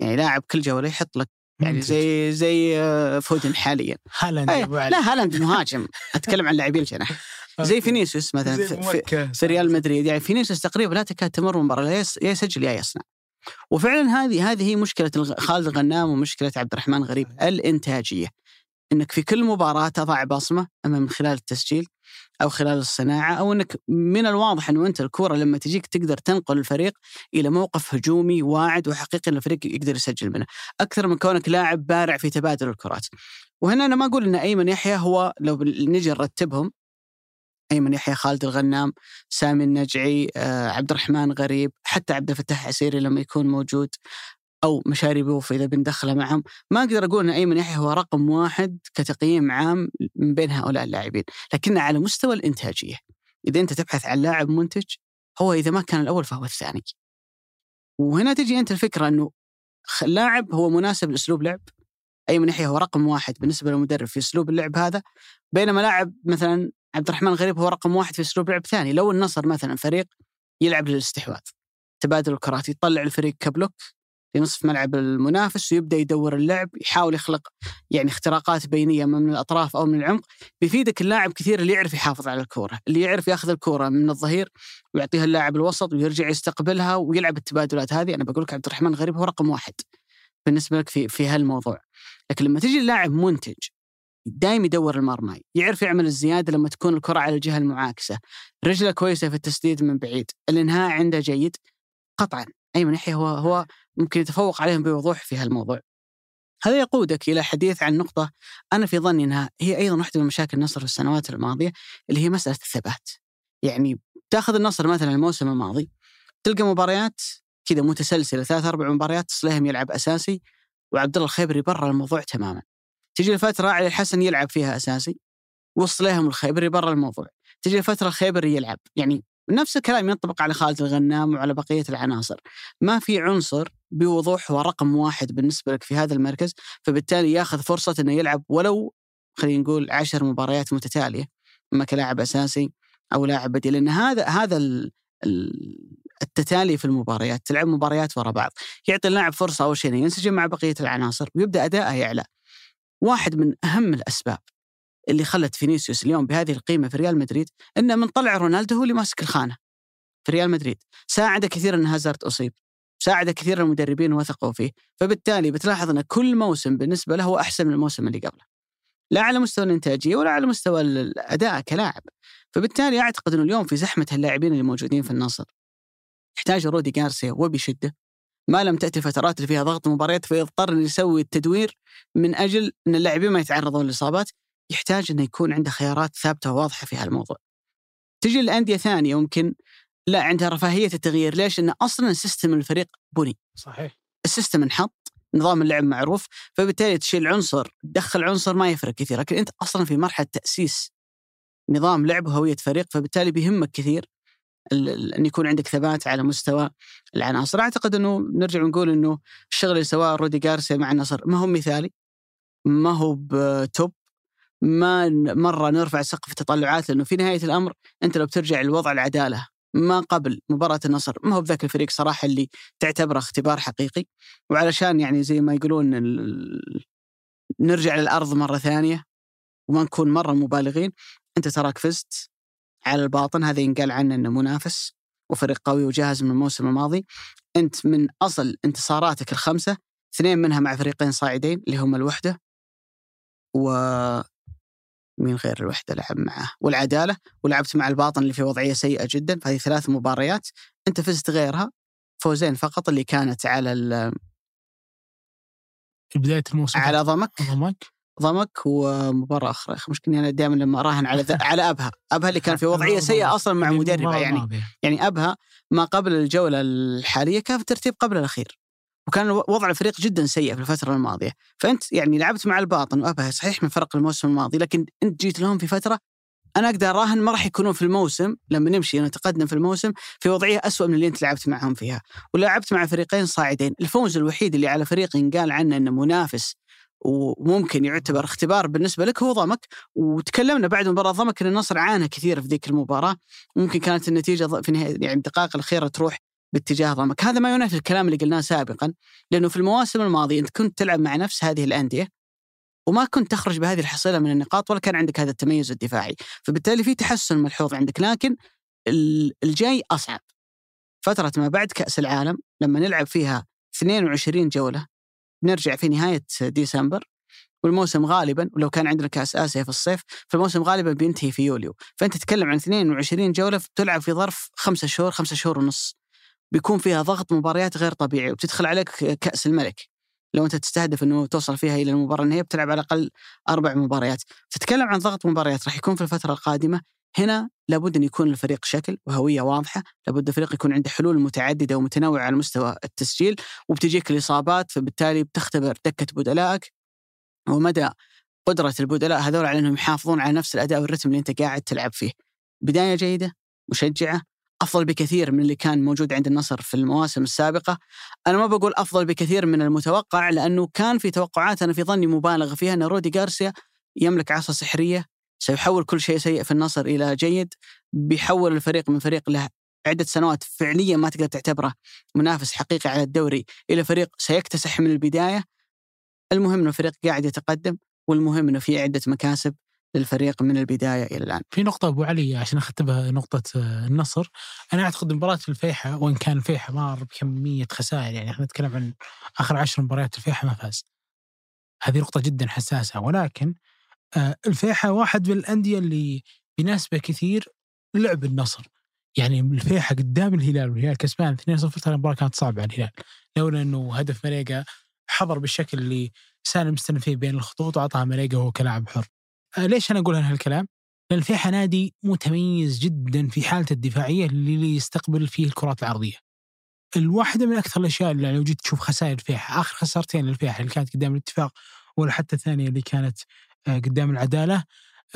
يعني لاعب كل جوله يحط لك يعني زي زي آه، فودن حاليا. هالاند أيه لا هالاند مهاجم. أتكلم عن لاعبين الجناح. (laughs) زي فينيسيوس مثلا زي في. في ريال مدريد. يعني فينيسيوس تقريبا لا تكاد تمر مباراة لا يسجل يا يصنع. وفعلا هذه هذه هي مشكلة خالد الغنام ومشكلة عبد الرحمن غريب الإنتاجية. إنك في كل مباراة تضع بصمة أما من خلال التسجيل أو خلال الصناعة أو إنك من الواضح إنه أنت الكورة لما تجيك تقدر تنقل الفريق إلى موقف هجومي واعد وحقيقي إن الفريق يقدر يسجل منه. أكثر من كونك لاعب بارع في تبادل الكرات. وهنا أنا ما أقول إن أيمن يحيى هو لو نجي نرتبهم ايمن يحيى خالد الغنام سامي النجعي آه، عبد الرحمن غريب حتى عبد الفتاح عسيري لما يكون موجود أو مشاري بوف إذا بندخله معهم. ما أقدر أقول إن ايمن يحيى هو رقم واحد كتقييم عام من بين هؤلاء اللاعبين لكن على مستوى الإنتاجية. إذا أنت تبحث عن لاعب منتج هو إذا ما كان الأول فهو الثاني. وهنا تجي أنت الفكرة إنه خ- لاعب هو مناسب لأسلوب لعب. ايمن يحيى هو رقم واحد بالنسبة للمدرب في أسلوب اللعب هذا. بينما لاعب مثلا عبد الرحمن غريب هو رقم واحد في أسلوب لعب ثاني. لو النصر مثلا فريق يلعب للاستحواذ تبادل الكرات يطلع الفريق كبلوك في نصف ملعب المنافس ويبدأ يدور اللعب يحاول يخلق يعني اختراقات بينية من الأطراف أو من العمق بيفيدك اللاعب كثير اللي يعرف يحافظ على الكورة اللي يعرف ياخذ الكورة من الظهير ويعطيها اللاعب الوسط ويرجع يستقبلها ويلعب التبادلات هذه. أنا بقول لك عبد الرحمن غريب هو رقم واحد بالنسبة لك في في هالموضوع. لكن لما تجي اللاعب منتج دايم يدور المرمى يعرف يعمل الزيادة لما تكون الكرة على الجهة المعاكسة. رجلة كويسة في التسديد من بعيد الإنهاء عنده جيد. قطعا أيمن يحيى هو هو ممكن يتفوق عليهم بوضوح في هالموضوع. هذا يقودك إلى حديث عن نقطة أنا في ظني أنها هي أيضا واحدة من مشاكل النصر في السنوات الماضية اللي هي مسألة الثبات. يعني تاخذ النصر مثلا الموسم الماضي تلقى مباريات كذا متسلسلة ثلاث أربع مباريات سليهم يلعب أساسي وعبد الله الخيبري برا الموضوع تماما. تجي الفترة علي الحسن يلعب فيها أساسي وصليهم الخيبري برا الموضوع. تجي الفترة الخيبري يلعب. يعني نفس الكلام ينطبق على خالد الغنام وعلى بقية العناصر. ما في عنصر بوضوح هو رقم واحد بالنسبة لك في هذا المركز فبالتالي ياخذ فرصة أنه يلعب ولو خلينا نقول عشر مباريات متتالية. إما كلاعب أساسي أو لاعب بديل لأن هذا هذا ال- ال- التتالي في المباريات. تلعب مباريات ورا بعض. يعطي اللاعب فرصة أول شيء إنه ينسجم مع بقية العناصر ويبدأ أداءه يعلى. واحد من أهم الأسباب اللي خلت فينيسيوس اليوم بهذه القيمة في ريال مدريد إنه من طلع رونالدو هو اللي ماسك الخانة في ريال مدريد. ساعد كثير إن هازارد أصيب ساعد كثير المدربين وثقوا فيه فبالتالي بتلاحظ إن كل موسم بالنسبة له هو أحسن من الموسم اللي قبله. لا على مستوى الإنتاجية ولا على مستوى ال- الأداء كلاعب. فبالتالي أعتقد إنه اليوم في زحمة اللاعبين اللي موجودين في النصر. يحتاج رودي جارسيا وبشدة ما لم تأتي الفترات اللي فيها ضغط مباريات فيضطر إنه يسوي التدوير من أجل إن اللاعبين ما يتعرضون لإصابات يحتاج إنه يكون عنده خيارات ثابتة وواضحة في هالموضوع. تجي الانديه ثانية ممكن لا عندها رفاهية التغيير ليش؟ لأن أصلا system الفريق بني، صحيح ال system انحط نظام اللعب معروف فبالتالي تشيل عنصر تدخل عنصر ما يفرق كثير لكن أنت أصلا في مرحلة تأسيس نظام لعب وهوية فريق فبالتالي بيهمك كثير أن يكون عندك ثبات على مستوى العناصر. أعتقد إنه نرجع ونقول إنه الشغل اللي سواه رودي جارسيا مع النصر ما هو مثالي ما هو ب top ما مرة نرفع سقف التطلعات لأنه في نهاية الأمر أنت لو بترجع لوضع العدالة ما قبل مباراة النصر ما هو بذاك الفريق صراحة اللي تعتبره اختبار حقيقي. وعلشان يعني زي ما يقولون ال- نرجع للأرض مرة ثانية وما نكون مرة مبالغين أنت تراك فزت على الباطن هذا ينقال عنه أنه منافس وفريق قوي وجاهز من الموسم الماضي. أنت من أصل انتصاراتك الخمسة اثنين منها مع فريقين صاعدين اللي هم الوحدة و مين غير الوحدة لعب معه؟ والعدالة. ولعبت مع الباطن اللي في وضعية سيئة جدا فهذه ثلاث مباريات أنت فزت غيرها فوزين فقط اللي كانت على ال- في بداية الموسم. على ضمك. ضمك. ضمك ومباراه أخرى أخي. مشكلة أنا دائما لما أراهن على على أبها. أبها اللي كان في (laughs) وضعية سيئة أصلا مع مدربة يعني. يعني أبها ما قبل الجولة الحالية كان في الترتيب قبل الأخير. وكان وضع الفريق جدا سيء في الفترة الماضية. فأنت يعني لعبت مع الباطن وأبها صحيح من فرق الموسم الماضي لكن أنت جيت لهم في فترة أنا أقدر أراهن ما راح يكونون في الموسم. لما نمشي نتقدم في الموسم في وضعية أسوأ من اللي أنت لعبت معهم فيها. ولعبت مع فريقين صاعدين. الفوز الوحيد اللي على فريق قال عنه إنه منافس وممكن يعتبر اختبار بالنسبة لك هو ضمك. وتكلمنا بعد مباراة ضمك إن النصر عانى كثير في ذيك المباراة. ممكن كانت النتيجة في نهاية يعني الدقائق الأخيرة تروح باتجاه ضمك. هذا ما ينافي الكلام اللي قلناه سابقا لأنه في المواسم الماضية أنت كنت تلعب مع نفس هذه الأندية وما كنت تخرج بهذه الحصيلة من النقاط ولا كان عندك هذا التميز الدفاعي. فبالتالي في تحسن ملحوظ عندك لكن الجاي أصعب. فترة ما بعد كأس العالم لما نلعب فيها 22 جولة نرجع في نهاية ديسمبر والموسم غالبا ولو كان عندنا كأس آسيا في الصيف فالموسم غالبا بينتهي في يوليو. فأنت تتكلم عن 22 جولة تلعب في ظرف خمسة شهور خمسة شهور ونص. بيكون فيها ضغط مباريات غير طبيعي وبتدخل عليك كأس الملك. لو أنت تستهدف إنه توصل فيها إلى المباراة النهائية بتلعب على الأقل أربع مباريات. تتكلم عن ضغط مباريات راح يكون في الفترة القادمة هنا لابد أن يكون الفريق شكل وهوية واضحة، لابد الفريق يكون عنده حلول متعددة ومتنوعة على مستوى التسجيل وبتجيك الإصابات فبالتالي بتختبر دكة بدلائك ومدى قدرة البدلاء هذول على إنهم يحافظون على نفس الأداء والرتم اللي أنت قاعد تلعب فيه. بداية جيدة مشجعة أفضل بكثير من اللي كان موجود عند النصر في المواسم السابقة. أنا ما بقول أفضل بكثير من المتوقع لأنه كان في توقعات أنا في ظني مبالغ فيها إن رودي غارسيا يملك عصا سحرية سيحول كل شيء سيء في النصر إلى جيد بيحول الفريق من فريق له عدة سنوات فعليا ما تقدر تعتبره منافس حقيقي على الدوري إلى فريق سيكتسح من البداية. المهم إنه الفريق قاعد يتقدم والمهم إنه في عدة مكاسب للفريق من البداية إلى الآن. في نقطة أبو علي عشان اختمها نقطة آه، النصر أنا أعتقد مباراة الفيحة وإن كان الفيحة مار بكمية خسائر يعني إحنا نتكلم عن آخر عشر مباريات الفيحة ما فاز. هذه نقطة جدا حساسة ولكن آه، الفيحة واحد من الأندية اللي بنسبه كثير لعب النصر. يعني الفيحة قدام الهلال والهلال كسبان 2-0 ترى المباراة كانت صعبة على الهلال لولا إنه هدف مريقا حضر بالشكل اللي سالم مستلم فيه بين الخطوط وأعطاها مريقا وهو كلاعب حر. آه، ليش أنا أقول هالكلام؟ لأن الفيحة نادي متميز جدا في حالته الدفاعية اللي يستقبل فيه الكرات العرضية. الواحدة من أكثر الأشياء اللي لو جيت تشوف خسائر الفيحة آخر خسارتين للفيحة اللي كانت قدام الاتفاق ولا حتى الثانية اللي كانت قدام العدالة.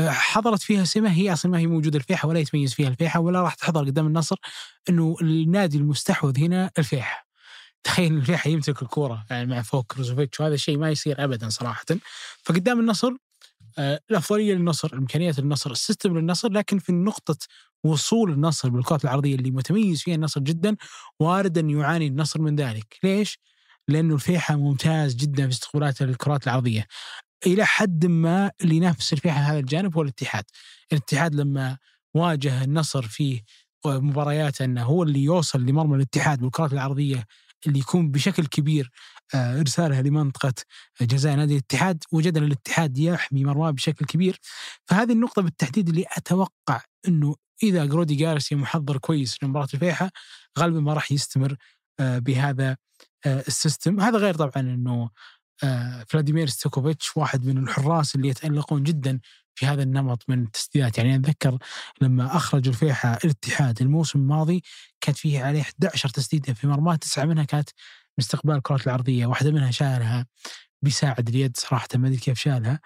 آه، حضرت فيها سمة هي أصلا ما هي موجودة الفيحة ولا يتميز فيها الفيحة ولا راح تحضر قدام النصر إنه النادي المستحوذ هنا الفيحة. (laughs) تخيل الفيحة يمسك الكورة يعني مع فوق كروزوفيتش وهذا الشيء ما يصير ابدا صراحة. فقدام النصر آه، الافضليه للنصر إمكانيات النصر ال system للنصر لكن في نقطة وصول النصر بالكرات العرضية اللي متميز فيها النصر جدا وارد أن يعاني النصر من ذلك. ليش؟ لأنه الفيحة ممتاز جدا في استقبالات الكرات العرضية. إلى حد ما اللي ينافس الفيحة هذا الجانب هو الاتحاد. الاتحاد لما واجه النصر في مباريات أنه هو اللي يوصل لمرمى الاتحاد بالكرات العرضية اللي يكون بشكل كبير آه، إرسالها لمنطقة جزاء نادي الاتحاد وجدنا الاتحاد يحمي مرماه بشكل كبير. فهذه النقطة بالتحديد اللي أتوقع إنه إذا جرودي جارسيا محضر كويس لمباراة الفيحة غالبا ما راح يستمر آه، بهذا آه، ال system. هذا غير طبعا إنه فلاديمير ستوكوفيتش واحد من الحراس اللي يتألقون جدا في هذا النمط من التسديدات. يعني أتذكر لما أخرج الفيحة الاتحاد الموسم الماضي كانت فيه عليه 11 تسديدة في مرماه تسعة منها كانت من استقبال الكرات العرضية واحدة منها شالها بيساعد اليد صراحة ما أدري كيف شالها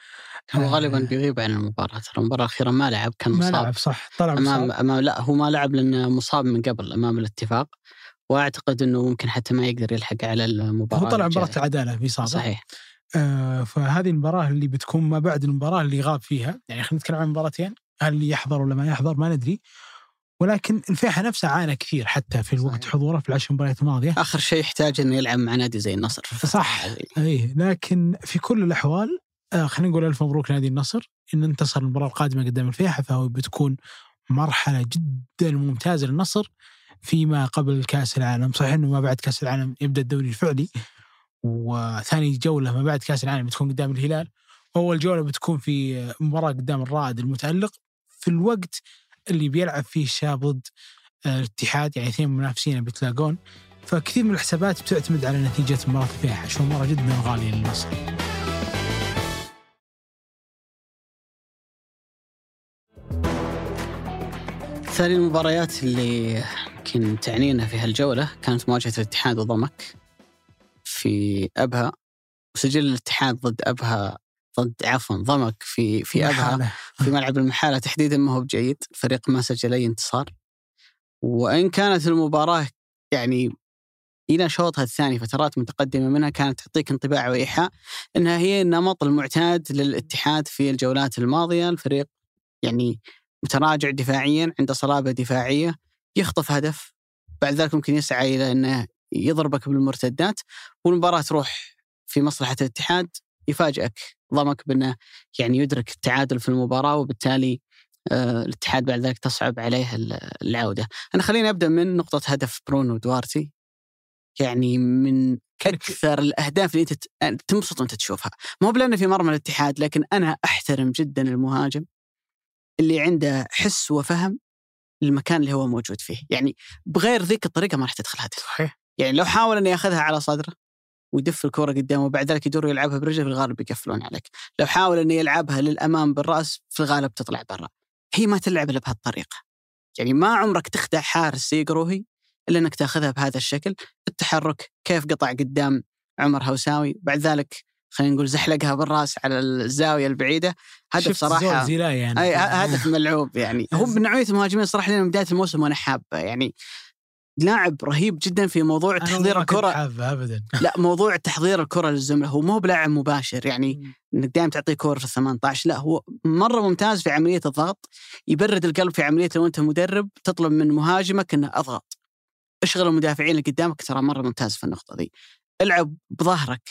هو غالبا بيغيب عن المباراة ترى المباراة الأخيرة ما لعب كان مصاب. ما لعب صح طلع أمام, مصاب. أمام لا هو ما لعب لأنه مصاب من قبل أمام الاتفاق. وأعتقد إنه ممكن حتى ما يقدر يلحق على المباراة هو طلع مباراة العداله في صعبه صحيح. آه فهذه المباراة اللي بتكون ما بعد المباراة اللي غاب فيها يعني خلينا نتكلم عن مباراتين هل يحضر ولا ما يحضر ما ندري. ولكن الفيحة نفسه عانى كثير حتى في الوقت حضوره في العشر مباريات الماضية. آخر شيء يحتاج أنه يلعب مع نادي زي النصر. صح. أي لكن في كل الأحوال آه خلينا نقول ألف مبروك نادي النصر إن انتصر المباراة القادمة قدام الفيحة فهو بتكون مرحلة جدا ممتازة للنصر. فيما قبل كأس العالم. صحيح إنه ما بعد كأس العالم يبدأ الدوري الفعلي وثاني جولة ما بعد كأس العالم بتكون قدام الهلال وأول جولة بتكون في مباراة قدام الرائد المتألق في الوقت اللي بيلعب فيه الشاب ضد الاتحاد يعني اثنين منافسين بيتلاقون. فكثير من الحسابات بتعتمد على نتيجة مباراة الفيحاء مباراة جدا غاليه للمصري. ثاني المباريات اللي يمكن تعنينا في هالجولة كانت مواجهة الاتحاد وضمك في أبها وسجل الاتحاد ضد أبها ضد عفوا ضمك في في أبها. في ملعب المحالة تحديدا ما هو بجيد. الفريق ما سجل أي انتصار. وإن كانت المباراة يعني إلى شوطها الثاني فترات متقدمة منها كانت تعطيك انطباع وإيحاء أنها هي النمط المعتاد للاتحاد في الجولات الماضية. الفريق يعني متراجع دفاعيا عنده صلابة دفاعية يخطف هدف بعد ذلك ممكن يسعى إلى أنه يضربك بالمرتدات والمباراة تروح في مصلحة الاتحاد يفاجئك ضمك بأنه يعني يدرك التعادل في المباراة وبالتالي آه، الاتحاد بعد ذلك تصعب عليه ال- العودة. أنا خليني أبدأ من نقطة هدف برونو دوارتي يعني من أكثر الأهداف اللي أنت ت- تنبسط وأنت تشوفها. ما هو بلأنه في مرمى الاتحاد لكن أنا أحترم جدا المهاجم اللي عنده حس وفهم للمكان اللي هو موجود فيه. يعني بغير ذيك الطريقة ما راح تدخل هدف صحيح. يعني لو حاول انه ياخذها على صدره ويدف الكرة قدامه وبعد ذلك يدور يلعبها برجله في الغالب يقفلون عليك. لو حاول انه يلعبها للأمام بالرأس في الغالب تطلع برا. هي ما تلعب إلا بهالطريقة. يعني ما عمرك تخدع حارس زي قروهي إلا إنك تأخذها بهذا الشكل. التحرك كيف قطع قدام عمر هوساوي. بعد ذلك خلينا نقول زحلقها بالرأس على الزاوية البعيدة. هدف صراحة يعني. أي ه- هدف ملعوب يعني. هو من نوعية المهاجمين صراحة لنا من بداية الموسم وأنا حابة يعني. لاعب رهيب جدا في موضوع تحضير الكرة ابدا. (laughs) لا موضوع تحضير الكرة للزملاء هو مو بلاعب مباشر يعني. إنك دائما تعطيه كوره في ال 18 لا هو مرة ممتاز في عملية الضغط يبرد القلب في عملية لو أنت مدرب تطلب من مهاجمك إنه أضغط. اشغل المدافعين اللي قدامك ترى مرة ممتاز في النقطة دي. العب بظهرك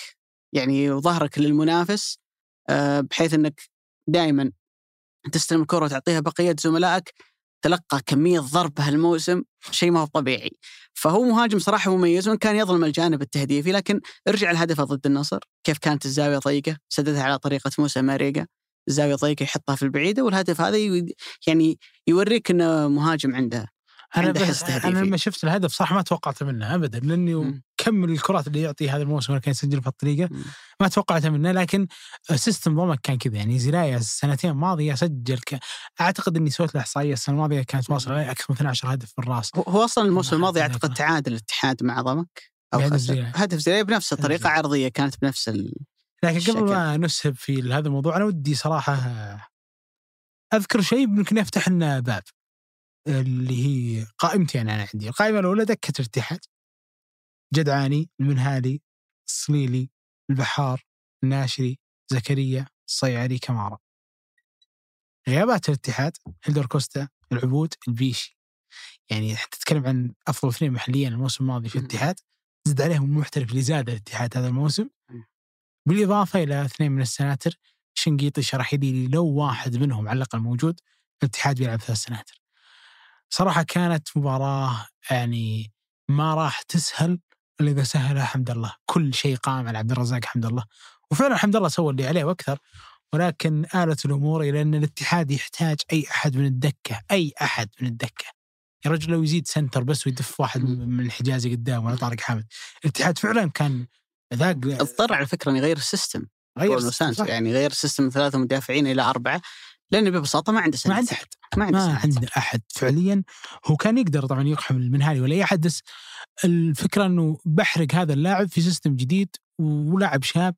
يعني ظهرك للمنافس آه، بحيث إنك دائما تستلم الكره وتعطيها بقية زملائك تلقى كمية ضرب هالموسم شيء ما هو طبيعي. فهو مهاجم صراحة مميز وإن كان يظلم الجانب التهديفي لكن ارجع الهدف ضد النصر. كيف كانت الزاوية ضيقة سددها على طريقة موسى ماريجا الزاوية ضيقة يحطها في البعيدة والهدف هذا يعني يوريك إنه مهاجم عنده أنا بس. أنا لما شفت الهدف صراحة ما توقعته منه ابدا لأني. كم الكرات اللي يعطي هذا الموسم اللي كان يسجل بهالطريقه. ما توقعتها منه لكن system ضمك كان كذا يعني زيلايا السنتين الماضية سجل ك... أعتقد إني سويت له إحصائية السنة الماضية كانت واصلة أكثر من 12 هدف بالراس هو- هو أصلا الموسم ما الماضي أعتقد. تعادل الاتحاد مع ضمك أو. هدف زي بنفس الطريقة. عرضية كانت بنفس ال... لكن. قبل ما نسهب في هذا الموضوع أنا ودي صراحة أذكر شيء يمكن يفتح لنا باب اللي هي قائمتي أنا, أنا عندي، القائمة الأولى دكة الاتحاد جدعاني، المنهالي، الصليلي، البحار، الناشري، زكريا، الصيعري، كمارا. غيابات الاتحاد هيلدر كوستا، العبود، البيشي. يعني تتكلم عن أفضل اثنين محليا الموسم الماضي في. الاتحاد زد عليهم المحترف اللي زاد الاتحاد هذا الموسم. بالإضافة إلى اثنين من السناتر شنقيطي شرحيلي لو واحد منهم على الأقل موجود الاتحاد بيلعب ثلاث سناتر. صراحة كانت مباراة يعني ما راح تسهل إلا إذا سهلها حمد الله، كل شيء قام على عبد الرزاق حمد الله، وفعلا حمد الله سوى اللي عليه وأكثر ولكن آلت الأمور إلى أن الاتحاد يحتاج أي أحد من الدكة، أي أحد من الدكة. يا رجل لو يزيد سنتر بس ويدف واحد. من الحجازي قدام ولا طارق حامد، الاتحاد فعلا كان ذاق اضطر على فكرة إنه يغير ال system غير. يعني غير ال system من ثلاثة مدافعين إلى أربعة لأنه ببساطة ما عنده سنة ما عنده أحد. ما عنده ما. عنده أحد فعليا. هو كان يقدر طبعا يقحم المنهالي ولا اي احد بس الفكرة إنه بحرق هذا اللاعب في system جديد ولاعب شاب.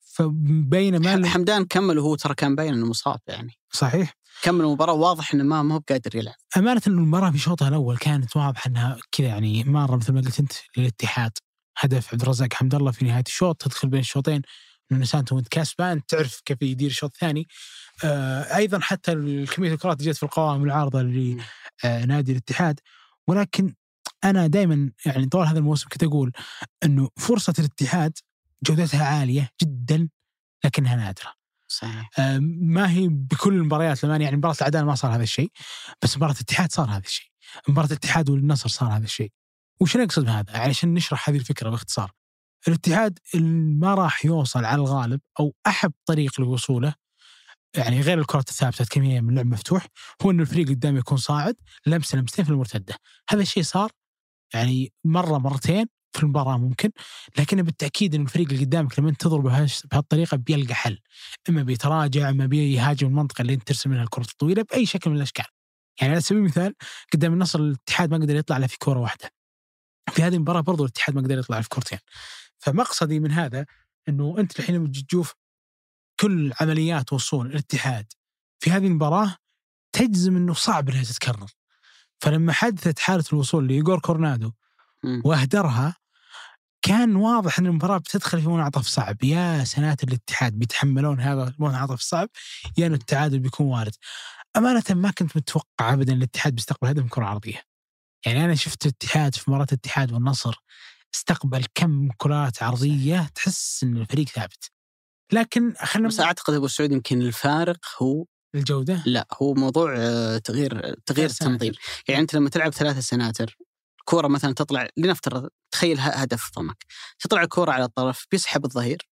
فبينما ح- ال- حمدان كمل وهو ترى كان باين إنه مصاب يعني. صحيح. كمل المباراة واضح إنه ما ما هو بقادر يلعب. أمانة إنه المباراة في شوطها الأول كانت واضحة إنها كذا يعني مره مثل ما قلت انت للاتحاد هدف عبد الرزاق حمد الله في نهاية الشوط تدخل بين الشوطين. سانتو وانت كسبان تعرف كيف يدير الشوط الثاني آه أيضا حتى كميه الكرات اللي جت في القوائم العارضه. لنادي الاتحاد. ولكن أنا دائما يعني طول هذا الموسم كنت أقول إنه فرصة الاتحاد جودتها عالية جدا لكنها نادرة. صحيح. آه، ما هي بكل المباريات لما يعني مباراة العداله ما صار هذا الشيء بس مباراة الاتحاد صار هذا الشيء. مباراة الاتحاد والنصر صار هذا الشيء. وش نقصد بهذا؟ علشان نشرح هذه الفكرة باختصار. الاتحاد ما راح يوصل على الغالب أو أحب طريق لوصوله يعني غير الكرات الثابتة كمية من لعب مفتوح هو إنه الفريق قدام يكون صاعد لمسة لمستين في المرتدة. هذا الشيء صار يعني مرة مرتين في المباراة ممكن لكن بالتأكيد إن الفريق اللي قدامك لما انت تضربه بهالطريقة بيلقى حل. إما بيتراجع إما بيهاجم المنطقة اللي أنت ترسم منها الكرة الطويلة بأي شكل من الأشكال. يعني على سبيل المثال قدام النصر الاتحاد ما قدر يطلع إلا في كوره واحدة. في هذه المباراة برضو الاتحاد ما قدر يطلع في كورتين فمقصدي من هذا إنه أنت الحين تشوف كل عمليات وصول الاتحاد في هذه المباراة تجزم إنه صعب إنها تتكرر. فلما حدثت حالة الوصول لايجور كورنادو. وأهدرها كان واضح إن المباراة بتدخل في منعطف صعب. يا سنوات الاتحاد بيتحملون هذا المنعطف الصعب يا إنه التعادل بيكون وارد. أمانة ما كنت متوقع ابدا الاتحاد بيستقبل هدف من كرة عرضية. يعني أنا شفت الاتحاد في مباراة الاتحاد والنصر استقبل كم كرات عرضية تحس إن الفريق ثابت. لكن خلينا بس أعتقد أبو سعود يمكن الفارق هو الجودة. لا هو موضوع آه، تغيير تغيير سناتر. التنظيم. يعني أنت لما تلعب ثلاثة سناتر الكوره مثلا تطلع لنفترض تخيل هدف ضمك. تطلع الكوره على الطرف بيسحب الظهير.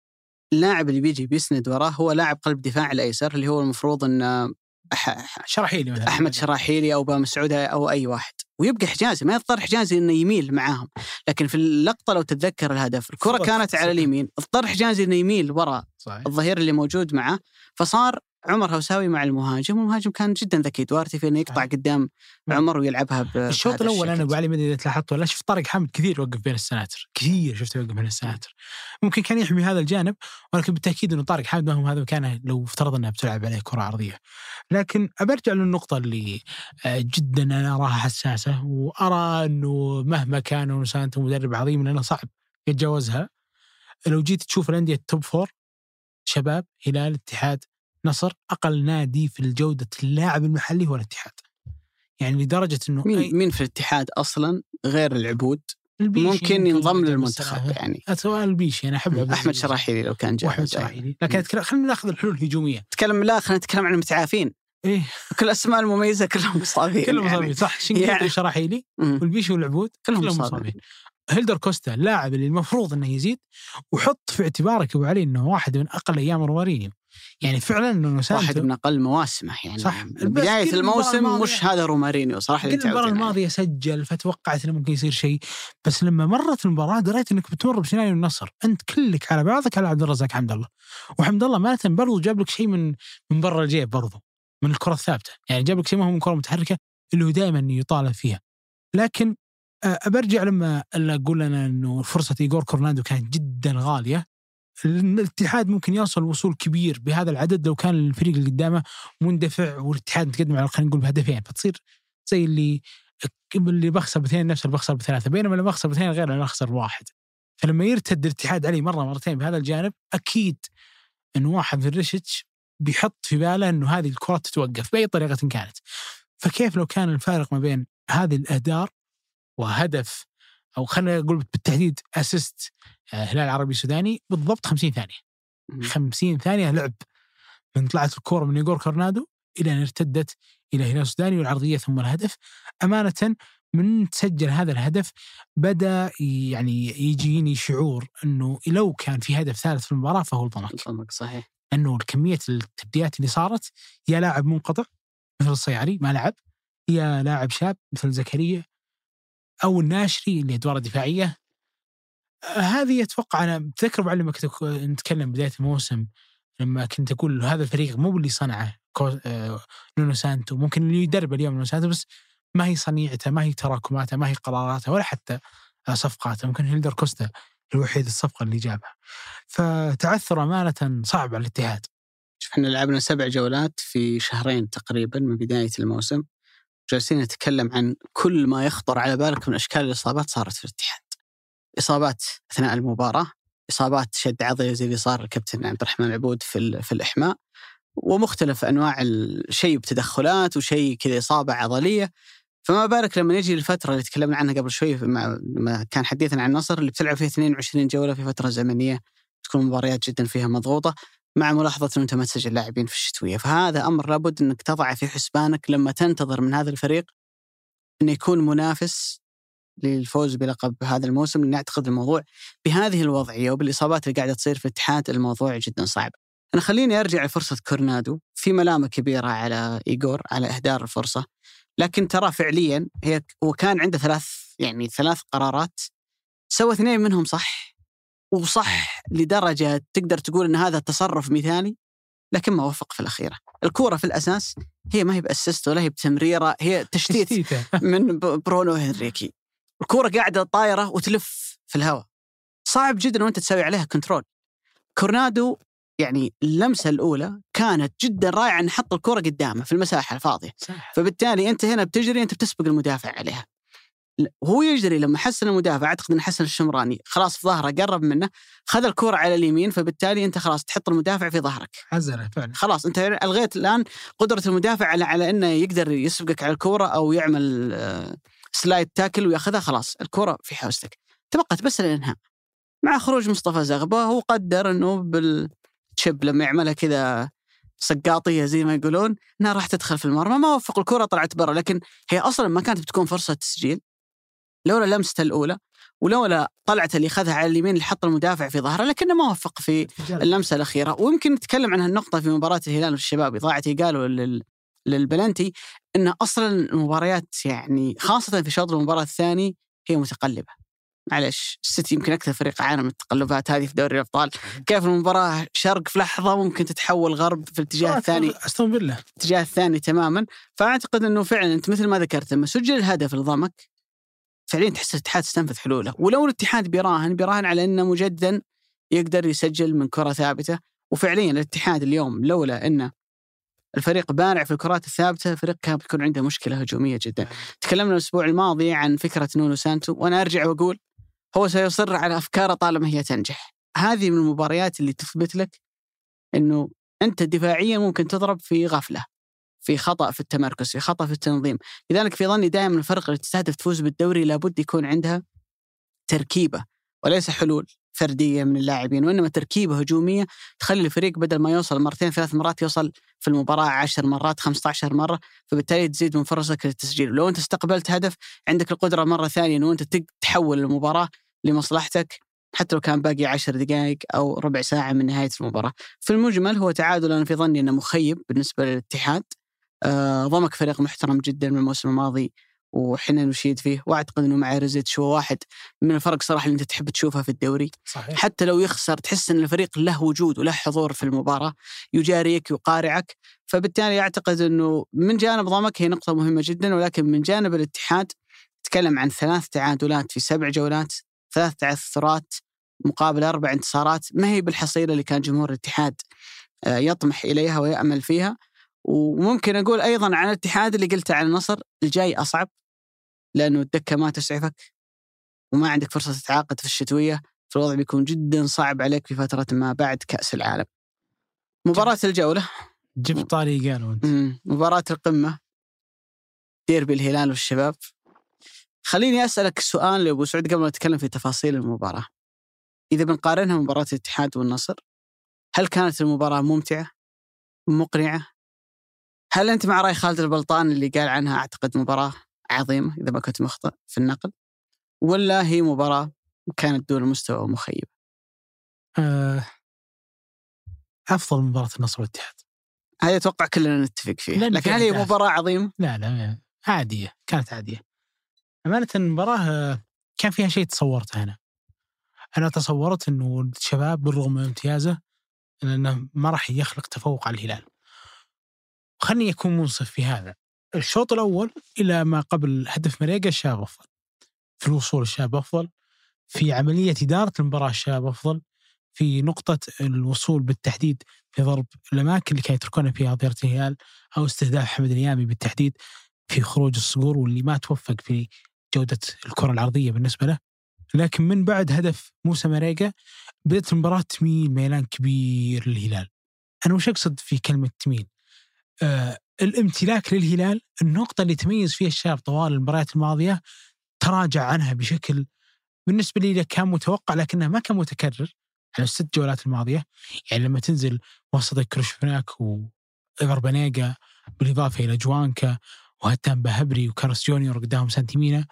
اللاعب اللي بيجي بيسند وراه هو لاعب قلب دفاع الايسر اللي هو المفروض ان أح- أح- شراحيلي مثلا. أحمد شراحيلي أو با مسعود أو أي واحد. ويبقى حجازي ما يضطر حجازي إنه يميل معاهم. لكن في اللقطة لو تتذكر الهدف الكرة. كانت على اليمين اضطر حجازي إنه يميل وراء صحيح. الظهير اللي موجود معه. فصار عمر هوساوي مع المهاجم والمهاجم كان جدا ذكي. دوارتي في إنه يقطع. قدام عمر ويلعبها ب الشوط الأول أنا. ابو علي ما أدري إذا تلاحظت ولا شفت طارق حامد كثير يوقف بين السناتر كثير شفته يوقف بين السناتر. ممكن كان يحمي هذا الجانب ولكن بالتأكيد إنه طارق حامد ما هو هذا مكانه لو افترض إنها بتلعب عليه كرة عرضية. لكن برجع للنقطة اللي آه، جدا أنا أراها حساسة وأرى إنه مهما كان ونسانتو مدرب عظيم لأنه صعب يتجاوزها. لو جيت تشوف الأندية ال top four شباب هلال اتحاد نصر أقل نادي في الجوده اللاعب المحلي هو الاتحاد يعني لدرجة إنه أي- مين مين في الاتحاد أصلا غير العبود البيشي ممكن ينضم للمنتخب. يعني سواء البيشي أنا احب أحمد. شراحيلي لو كان جاي. شراحيلي لكن أتكلم- خلينا ناخذ الحلول الهجومية نتكلم لا خلينا نتكلم عن المتعافين إيه كل الاسماء المميزة كلهم مصابين كلهم يعني. مصابين صح شنقيطي يعني. وشراحيلي. والبيشي والعبود كلهم كلهم مصابين. مصابين هيلدر كوستا اللاعب اللي المفروض إنه يزيد وحط في اعتبارك أبو علي إنه واحد من أقل أيام رومارينيو يعني فعلا إنه واحد من أقل مواسمه يعني. صح. بداية الموسم مش هذا رومارينيو صراحة اللي عليه. الماضية سجل فتوقعت إنه ممكن يصير شيء. بس لما مرت المباراة دريت إنك بتمر بسيناريو النصر. أنت كلك على بعضك على عبد الرزاق حمد الله. وحمد الله مالة برضو جاب لك شيء من من برا الجيب برضو من الكرة الثابتة. يعني جاب لك شيء ما هو من كرة متحركة اللي هو دائما يطالب فيها. لكن برجع لما أقول أنا إنه فرصة ايجور كورنادو كانت جدا غالية. الاتحاد ممكن يوصل وصول كبير بهذا العدد لو كان الفريق اللي قدامه مندفع والاتحاد متقدم على خلينا نقول بهدفين فتصير زي اللي اللي بخسر باثنين نفس اللي بخسر بثلاثة بينما اللي بخسر باثنين غير اللي بخسر بواحد فلما يرتد الاتحاد علي مرة مرتين بهذا الجانب أكيد انه واحد من ريشتش بيحط في باله إنه هذه الكرات تتوقف بأي طريقة كانت. فكيف لو كان الفارق ما بين هذه الاهدار وهدف أو خلينا نقول بالتحديد اسيست هلال العربي السوداني بالضبط 50 ثانية. مم. 50 ثانية لعب من طلعت الكورة من ايجور كورنادو إلى أن ارتدت إلى هلال السوداني والعرضية ثم الهدف. أمانة من تسجل هذا الهدف بدأ يعني يجيني شعور إنه لو كان في هدف ثالث في المباراة فهو الضمك الضمك صحيح. انه كمية التبديات اللي صارت يا لاعب منقطع مثل الصياري ما لعب يا لاعب شاب مثل زكريا أو الناشري اللي أدواره دفاعيه آه، هذه أتوقع أنا بتذكر بعد لما كنت نتكلم بداية الموسم لما كنت أقول هذا الفريق مو اللي صنعه آه، نونو سانتو. ممكن اللي يدرب اليوم نونو سانتو بس ما هي صنيعته ما هي تراكماته ما هي قراراته ولا حتى صفقاته. ممكن هيلدر كوستا الوحيد الصفقة اللي جابها. فتعثر أمانة صعب على الاتحاد إحنا لعبنا سبع جولات في شهرين تقريبا من بداية الموسم. جالسين نتكلم عن كل ما يخطر على بالك من أشكال الإصابات صارت في الاتحاد. إصابات أثناء المباراة، إصابات شد عضلي زي اللي صار الكابتن عبد الرحمن العبود في في الإحماء ومختلف أنواع الشيء بتدخلات وشيء كذا إصابة عضلية فما بالك لما نجي للفترة اللي تكلمنا عنها قبل شوي لما كان حديثنا عن النصر اللي بتلعب فيها 22 جولة في فترة زمنية تكون مباريات جدا فيها مضغوطة مع ملاحظة إنه أنت ما تسجل لاعبين في الشتوية، فهذا أمر لابد إنك تضعه في حسبانك لما تنتظر من هذا الفريق إنه يكون منافس للفوز بلقب هذا الموسم لأن اعتقد الموضوع بهذه الوضعية وبالإصابات اللي قاعدة تصير في الاتحاد الموضوع جدا صعب. أنا خليني أرجع لفرصة كورنادو في ملامة كبيرة على ايجور على إهدار الفرصة. لكن ترى فعليا هي هو كان عنده ثلاث يعني ثلاث قرارات سوى اثنين منهم صح. وصح لدرجة تقدر تقول إن هذا تصرف مثالي لكن ما وفق في الأخيرة. الكورة في الأساس هي ما هي ب assist ولا هي بتمريرة هي تشتيت تشتيته (laughs) من برونو هنريكي. الكورة قاعدة طايرة وتلف في الهواء. صعب جدا وأنت تسوي عليها control كورنادو يعني اللمسة الأولى كانت جدا رائعة إن حط الكورة قدامه في المساحة الفاضية. صح. فبالتالي أنت هنا بتجري أنت بتسبق المدافع عليها. وهو يجري لما حس إن المدافع أعتقد إن حسن الشمراني خلاص في ظهره قرب منه خذ الكوره على اليمين فبالتالي أنت خلاص تحط المدافع في ظهرك. عزله فعلا. خلاص أنت ألغيت الآن قدرة المدافع على على إنه يقدر يسبقك على الكوره أو يعمل آه، سلايد تاكل ويأخذها خلاص الكوره في حوزتك تبقت بس الإنهاء. مع خروج مصطفى زغبة هو قدر إنه بالتشب لما يعملها كذا سقاطية زي ما يقولون إنها راح تدخل في المرمى. ما وفق الكرة طلعت برا لكن هي أصلا ما كانت بتكون فرصة تسجيل. لولا لمسته الأولى ولولا طلعته اللي أخذها على اليمين اللي حط المدافع في ظهره لكنه ما وفق في اللمسة الأخيرة. ويمكن نتكلم عن هالنقطة في مباراة الهلال والشباب إضاعة قالوا لل للبلنتي إن أصلا المباريات يعني خاصة في شوط المباراة الثاني هي متقلبة. معلش السيتي يمكن أكثر فريق عانى من التقلبات هذه في دوري الأبطال. كيف المباراة شرق في لحظة ممكن تتحول غرب في الاتجاه الثاني؟ أستون فيلا. الاتجاه الثاني تماما. فأعتقد إنه فعلا أنت مثل ما ذكرت لما سجل الهدف لضمك فعليا تحس الاتحاد استنفذ حلوله. ولو الاتحاد بيراهن بيراهن على إنه مجددا يقدر يسجل من كرة ثابتة. وفعليا الاتحاد اليوم لولا إنه الفريق بارع في الكرات الثابتة الفريق كان بيكون عنده مشكلة هجومية جدا. تكلمنا الأسبوع الماضي عن فكرة نونو سانتو وأنا أرجع وأقول هو سيصر على أفكاره طالما هي تنجح. هذه من المباريات اللي تثبت لك إنه أنت دفاعيا ممكن تضرب في غفلة. في خطأ في التمركز في خطأ في التنظيم لذلك في ظني دائما الفرق اللي تستهدف تفوز بالدوري لابد يكون عندها تركيبة وليس حلول فردية من اللاعبين وإنما تركيبة هجومية تخلي الفريق بدل ما يوصل مرتين ثلاث مرات يوصل في المباراة 10 مرات 15 مرة فبالتالي تزيد من فرصك للتسجيل ولو أنت استقبلت هدف عندك القدرة مرة ثانية إنه أنت تحول المباراة لمصلحتك حتى لو كان باقي 10 دقائق أو ربع ساعة من نهاية المباراة. في المجمل هو تعادل أنا في ظني أنه مخيب بالنسبة للاتحاد. آه ضمك فريق محترم جدا من الموسم الماضي وحنا نشيد فيه وأعتقد إنه مع ريزيتش هو واحد من الفرق صراحة اللي أنت تحب تشوفها في الدوري. صحيح. حتى لو يخسر تحس إن الفريق له وجود وله حضور في المباراة يجاريك يقارعك. فبالتالي أعتقد إنه من جانب ضمك هي نقطة مهمة جدا ولكن من جانب الاتحاد تكلم عن ثلاث تعادلات في سبع جولات ثلاث تعثرات مقابل أربع انتصارات ما هي بالحصيلة اللي كان جمهور الاتحاد آه، يطمح إليها ويأمل فيها. وممكن أقول أيضا عن الاتحاد اللي قلته عن النصر الجاي أصعب لأنه الدكة ما تسعفك وما عندك فرصة تتعاقد في الشتوية فالوضع بيكون جدا صعب عليك في فترة ما بعد كأس العالم. مباراة الجولة جبت طاري قالوا انت مباراة القمة ديربي الهلال والشباب خليني أسألك سؤال يا ابو سعود قبل ما نتكلم في تفاصيل المباراة. إذا بنقارنها مباراة الاتحاد والنصر هل كانت المباراة ممتعة؟ مقنعة؟ هل أنت مع رأي خالد البلطان اللي قال عنها أعتقد مباراة عظيمة إذا ما كنت مخطئ في النقل؟ ولا هي مباراة كانت دون المستوى ومخيبه؟ آه أفضل مباراة النصر والاتحاد هذه أتوقع كلنا نتفق فيه، لأن لكن هل هي. مباراة عظيمة؟ لا لا عادية كانت عادية أمانة المباراة آه، كان فيها شيء تصورته أنا أنا تصورت إنه الشباب بالرغم من امتيازه إنه ما راح يخلق تفوق على الهلال خلني أكون منصف في هذا. الشوط الأول إلى ما قبل هدف مريقا الشباب أفضل. في الوصول الشباب أفضل. في عملية إدارة المباراة الشباب أفضل. في نقطة الوصول بالتحديد في ضرب الأماكن اللي كانوا يتركونها فيها ظهيرة الهلال أو استهداف حمد اليامي بالتحديد في خروج الصقور واللي ما توفق في جودة الكرة العرضية بالنسبة له. لكن من بعد هدف موسى مريقا بدأت المباراة تميل ميلان كبير للهلال أنا وش أقصد في كلمة تميل؟ آه الامتلاك للهلال النقطة اللي تميز فيها الشباب طوال المباريات الماضية تراجع عنها بشكل بالنسبة لي كان متوقع لكنه ما كان متكرر على الست جولات الماضية يعني لما تنزل وسط كريشوفياك وإيفر بانيجا بالإضافة إلى جوانكا وهتان بهبري وكارلوس جونيور قدامهم سانتيمينا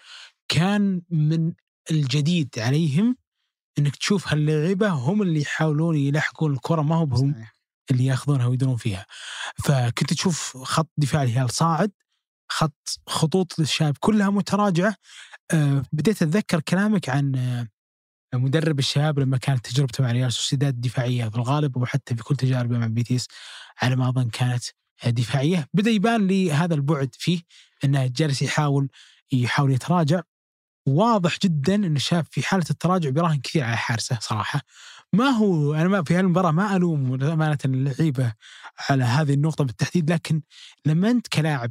كان من الجديد عليهم إنك تشوف هاللعيبة هم اللي يحاولون يلحقون الكرة ما هو بهم صحيح. اللي ياخذونها ويدرون فيها. فكنت تشوف خط دفاع الهلال صاعد خط خطوط الشاب كلها متراجعة. أه بديت أتذكر كلامك عن آه، مدرب الشباب لما كانت تجربته مع ريال سوسيداد دفاعية في الغالب وحتى في كل تجاربه مع بيتيس على ما أظن كانت دفاعية. بدأ يبان لي هذا البعد فيه إنه جالس يحاول يحاول يتراجع. واضح جدا إن الشاب في حالة التراجع بيراهن كثير على حارسه صراحة. ما هو أنا ما في هالمباراه ما ألوم أمانة اللعيبة على هذه النقطة بالتحديد لكن لما أنت كلاعب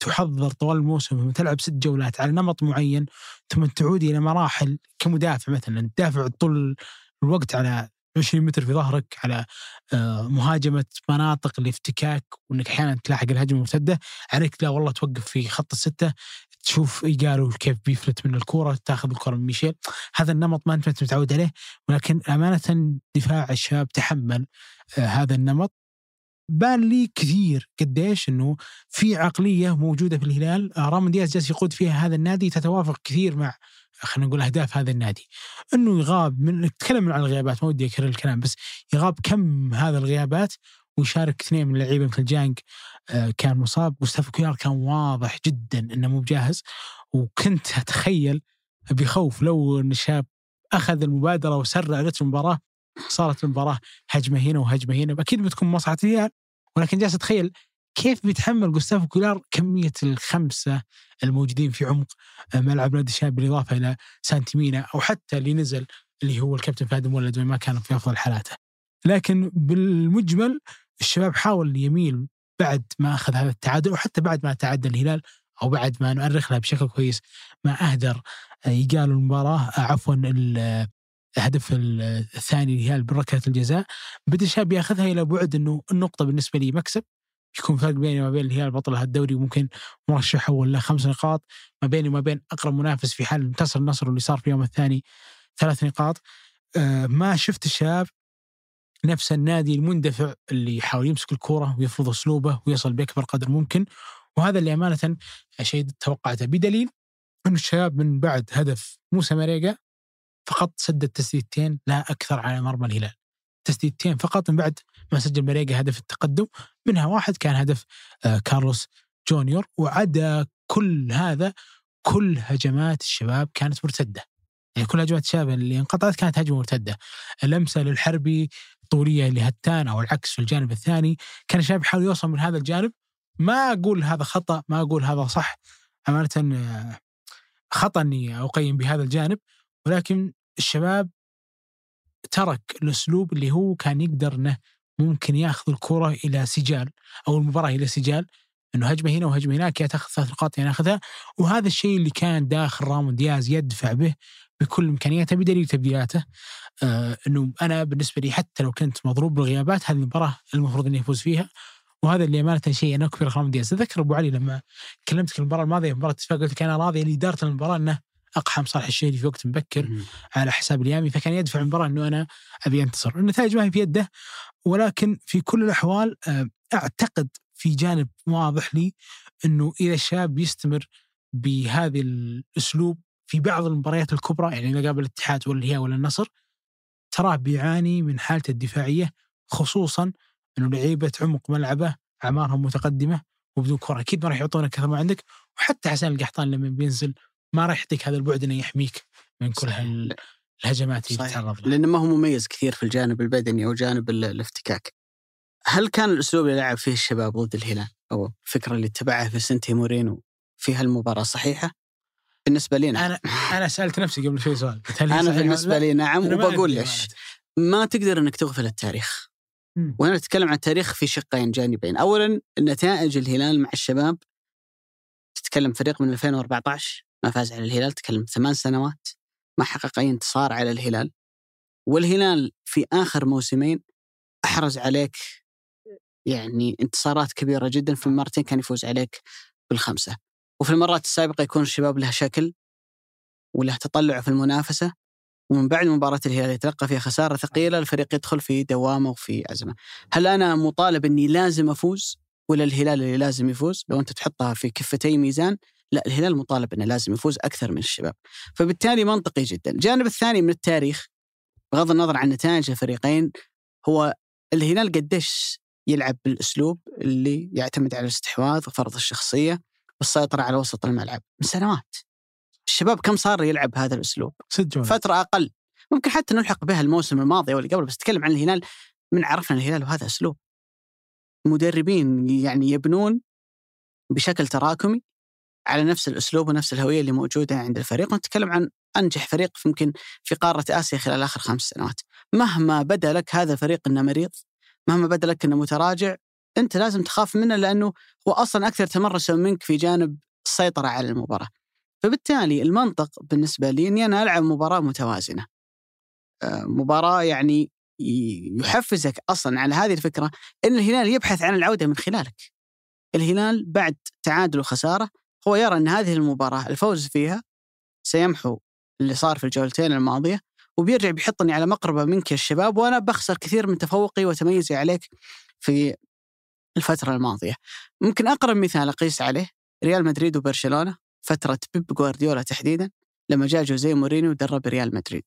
تحضر طوال الموسم وتلعب ست جولات على نمط معين ثم تعود إلى مراحل كمدافع مثلا تدافع طول الوقت على 20 متر في ظهرك على آه، مهاجمة مناطق الافتكاك وإنك أحيانا تلاحق الهجمة المرتدة. عليك لا والله توقف في خط الستة تشوف إيجارو كيف بيفلت من الكورة تاخذ الكره من ميشيل. هذا النمط ما أنت متعود عليه ولكن أمانة دفاع الشباب تحمل آه، هذا النمط. بان لي كثير قديش إنه في عقلية موجودة في الهلال. آه، رامون دياز جالس يقود فيها هذا النادي تتوافق كثير مع خلينا نقول أهداف هذا النادي. إنه يغاب من نتكلم عن الغيابات ما ودي أكرر الكلام بس يغاب كم هذا الغيابات ويشارك اثنين من اللعيبة مثل جانج آه، كان مصاب جوستافو كيار كان واضح جدا إنه مو بجاهز. وكنت أتخيل بخوف لو إن الشباب أخذ المبادرة وسرع رتم المباراة صارت المباراة هجمة هنا وهجمة هنا. أكيد بتكون مصلحه الهلال ولكن جالس أتخيل كيف بيتحمل جوستافو كويلار كمية الخمسة الموجودين في عمق ملعب نادي الشباب بالإضافة إلى سانتيمينا أو حتى اللي نزل اللي هو الكابتن فهد المولد ما كان في أفضل حالاته. لكن بالمجمل الشباب حاول يميل بعد ما أخذ هذا التعادل وحتى بعد ما تعادل الهلال أو بعد ما نؤرخ لها بشكل كويس ما أهدر آه، يقال المباراة آه، عفوا الهدف الثاني الهلال بركله الجزاء بدا الشاب ياخذها إلى بعد إنه النقطة بالنسبة لي مكسب يكون فرق بيني وما بين الهلال بطل هالدوري وممكن مرشح له خمس نقاط ما بيني وما بين أقرب منافس في حال انتصر النصر واللي صار في اليوم الثاني ثلاث نقاط. آه ما شفت الشباب نفس النادي المندفع اللي يحاول يمسك الكرة ويفرض أسلوبه ويصل بأكبر قدر ممكن وهذا اللي أمانة شيء توقعته. بدليل أن الشباب من بعد هدف موسى مريقا فقط سدد تسديدتين لا أكثر على مرمى الهلال. تسديدتين فقط من بعد ما سجل مريقا هدف التقدم. منها واحد كان هدف آه كارلوس جونيور وعدا كل هذا كل هجمات الشباب كانت مرتدة. يعني كل هجمات الشباب اللي انقطعت كانت هجمة مرتدة. اللمسة للحربي طوليه لهتان أو العكس في الجانب الثاني. كان الشباب يحاول يوصل من هذا الجانب. ما أقول هذا خطأ ما أقول هذا صح. أمانة آه، خطأ أني أقيم بهذا الجانب. ولكن الشباب ترك الأسلوب اللي هو كان يقدر إنه ممكن ياخذ الكرة إلى سجال أو المباراة إلى سجال إنه هجمة هنا وهجمة هناك يا تاخذ ثلاث نقاط يا ناخذها وهذا الشيء اللي كان داخل رامون دياز يدفع به بكل إمكانياته بدليل تبديلاته. آه إنه أنا بالنسبة لي حتى لو كنت مضروب بالغيابات هذه المباراة المفروض إني أفوز فيها. وهذا اللي أمانة شيء أنا اكبر رامون دياز. اتذكر أبو علي لما كلمتك المباراة الماضية مباراة اتفاق قلت لك أنا راضي لإدارة المباراة إنه أقحم صالح الشهري في وقت مبكر على حساب اليامي فكان يدفع المباراه إنه أنا أبي انتصر النتائج ما هي في يده ولكن في كل الأحوال آه، أعتقد في جانب واضح لي إنه إذا الشاب يستمر بهذا الأسلوب في بعض المباريات الكبرى يعني إذا قابل الاتحاد ولا الهلال ولا النصر تراه بيعاني من حالته الدفاعية خصوصا إنه لعيبة عمق ملعبه أعمارهم متقدمة وبدون كره أكيد ما راح يعطونك كثر ما عندك وحتى حسين القحطان لما بينزل ما راح يعطيك هذا البعد إنه يحميك من كل الهجمات اللي تتعرض لها لأنه ما هو مميز كثير في الجانب البدني أو جانب الافتكاك. هل كان الأسلوب اللي لعب فيه الشباب ضد الهلال أو الفكرة اللي اتبعها في سنتي مورينو في هالمباراة صحيحة؟ بالنسبة لي نعم. أنا (laughs) أنا سألت نفسي قبل شوي سؤال أنا بالنسبة لي نعم وبقول ليش. ما تقدر إنك تغفل التاريخ. وأنا أتكلم عن التاريخ في شقين جانبين. اولا نتائج الهلال مع الشباب تتكلم فريق من 2014 ما فاز على الهلال تكلم ثمان سنوات ما حقق أي انتصار على الهلال. والهلال في آخر موسمين أحرز عليك يعني انتصارات كبيرة جدا في المرتين كان يفوز عليك بالخمسة. وفي المرات السابقة يكون الشباب له شكل وله تطلع في المنافسة ومن بعد مباراة الهلال يتلقى فيها خسارة ثقيلة الفريق يدخل في دوامة وفي أزمة هل أنا مطالب أني لازم أفوز ولا الهلال اللي لازم يفوز؟ لو أنت تحطها في كفتي ميزان لا الهلال مطالب أنه لازم يفوز أكثر من الشباب. فبالتالي منطقي جدا. الجانب الثاني من التاريخ بغض النظر عن نتائج الفريقين هو الهلال قديش يلعب بالأسلوب اللي يعتمد على الاستحواذ وفرض الشخصية والسيطرة على وسط الملعب. من سنوات. الشباب كم صار يلعب هذا الأسلوب؟ ست جولات فترة أقل. ممكن حتى نلحق بها الموسم الماضي واللي قبل بس اتكلم عن الهلال. من عرفنا الهلال وهذا أسلوب. مدربين يعني يبنون بشكل تراكمي. على نفس الأسلوب ونفس الهوية اللي موجودة عند الفريق ونتكلم عن أنجح فريق يمكن في قارة آسيا خلال آخر خمس سنوات. مهما بدا لك هذا الفريق إنه مريض مهما بدا لك إنه متراجع أنت لازم تخاف منه لأنه هو أصلا أكثر تمرسا منك في جانب السيطرة على المباراة. فبالتالي المنطق بالنسبة لي إني أنا ألعب مباراة متوازنة. آه، مباراة يعني يحفزك أصلا على هذه الفكرة إن الهلال يبحث عن العودة من خلالك. الهلال بعد تعادل وخسارة هو يرى أن هذه المباراة الفوز فيها سيمحو اللي صار في الجولتين الماضية وبيرجع بيحطني على مقربة منك يا الشباب وأنا بخسر كثير من تفوقي وتميزي عليك في الفترة الماضية. ممكن أقرب مثال أقيس عليه ريال مدريد وبرشلونة فترة بيب جوارديولا تحديدا لما جاء جوزيه مورينيو ودرب ريال مدريد.